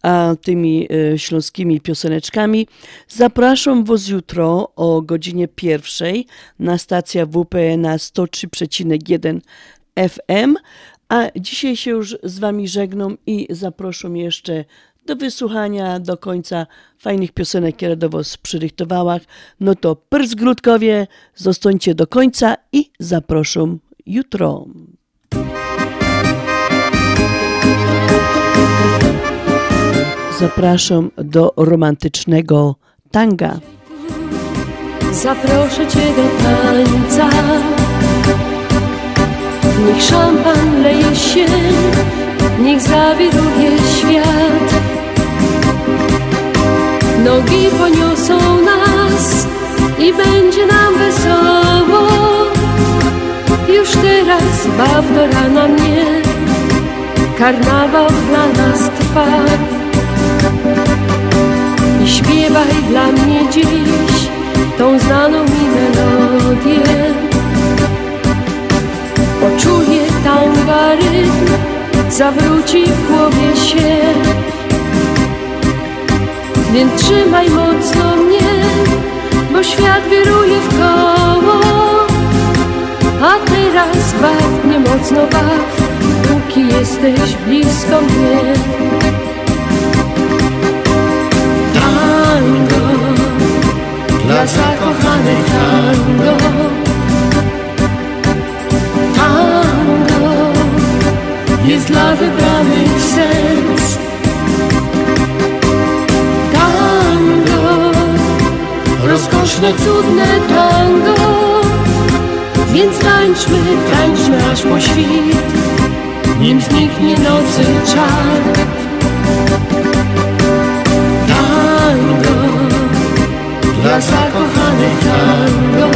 a, tymi e, śląskimi pioseneczkami. Zapraszam Was jutro o godzinie pierwszej na stacja WP na 103,1 FM. A dzisiaj się już z Wami żegnam i zapraszam jeszcze do wysłuchania do końca fajnych piosenek, które do Was przyrychtowałam. No to prz grudkowie, zostańcie do końca i zapraszam jutro. Zapraszam do romantycznego tanga. Zaproszę Cię do tańca Niech szampan leje się Niech zawiruje świat. Nogi poniosą nas I będzie nam wesoło. Już teraz baw do rana mnie Karnawał dla nas trwa. I śpiewaj dla mnie dziś tą znaną mi melodię. Poczuję tanga rytm, zawróci w głowie się. Więc trzymaj mocno mnie, bo świat wiruje w koło. A teraz baw mnie mocno baw, póki jesteś blisko mnie. Tango dla zakochanych Tango jest dla wybranych serc. Tango rozkoszne, cudne tango. Więc tańczmy, tańczmy aż po świt. Nim zniknie nocy czar. Tango dla zakochanych tango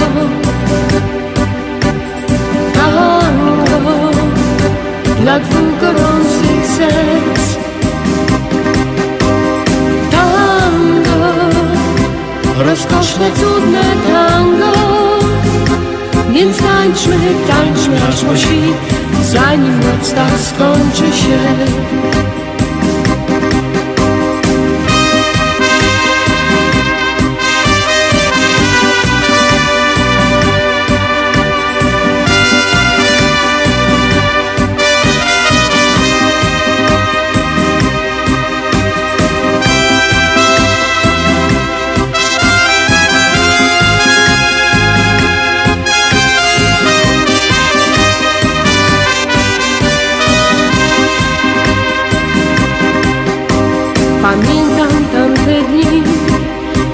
dla dwóch gorących serc. Tango rozkoszne, cudne tango. Więc tańczmy, tańczmy aż po świt Zanim noc ta skończy się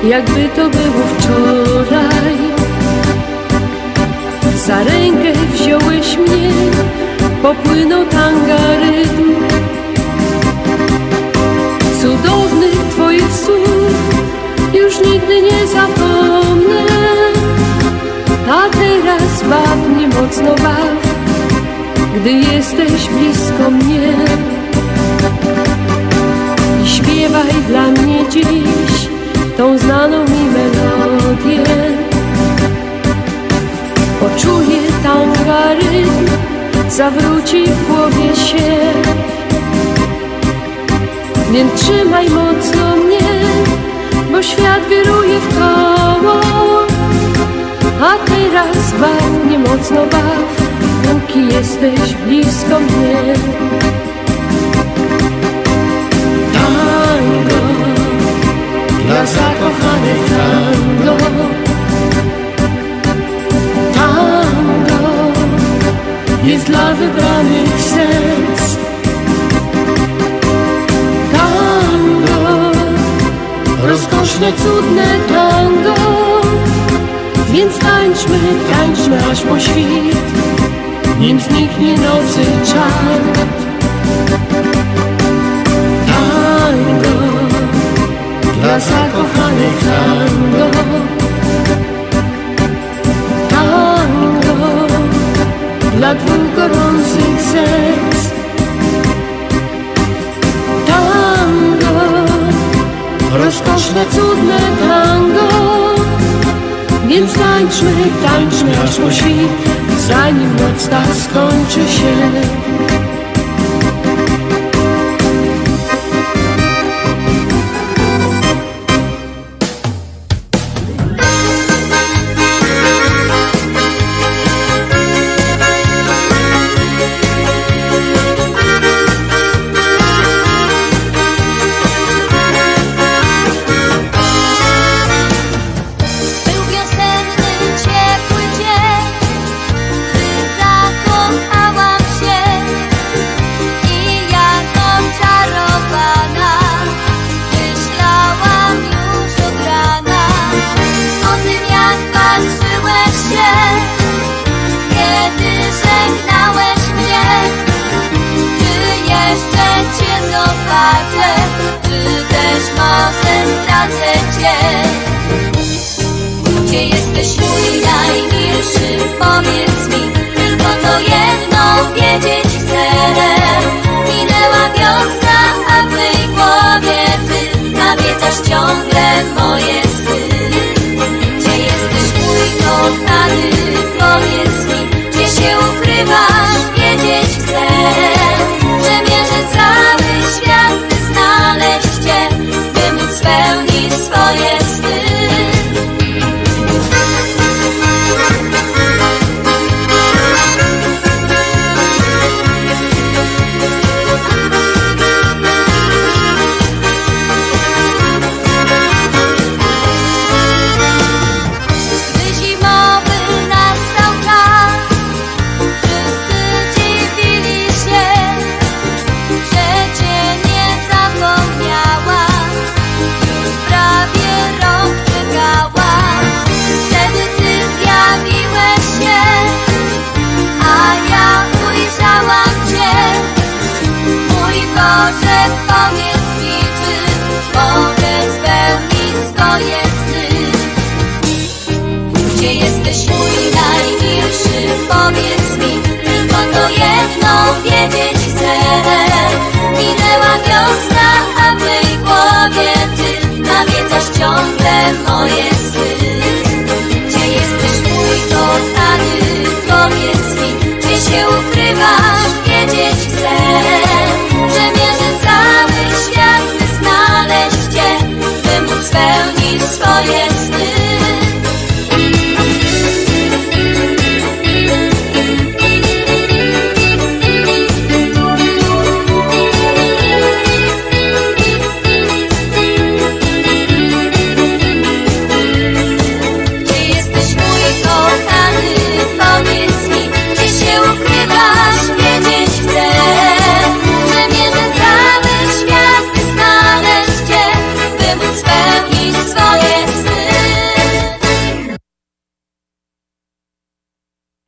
jakby to było wczoraj. Za rękę wziąłeś mnie, popłynął tanga rytm. Cudownych twoich słów już nigdy nie zapomnę. A teraz baw mnie mocno baw, gdy jesteś blisko mnie. I śpiewaj dla mnie dziś znaną mi melodię. Poczuję tanga rytm, zawróci w głowie się. Więc trzymaj mocno mnie, bo świat wiruje w koło. A teraz baw mnie mocno baw, póki jesteś blisko mnie. Dla zakochanych tango. Tango jest dla wybranych serc. Tango, rozkoszne, cudne tango. Więc tańczmy, tańczmy aż po świt, nim zniknie nocy czar. Tango, dla zakochanych tango. Tango, dla dwóch gorących serc. Tango, rozkoszne, cudne tango. Więc tańczmy, tańczmy aż po świt, zanim noc ta skończy się.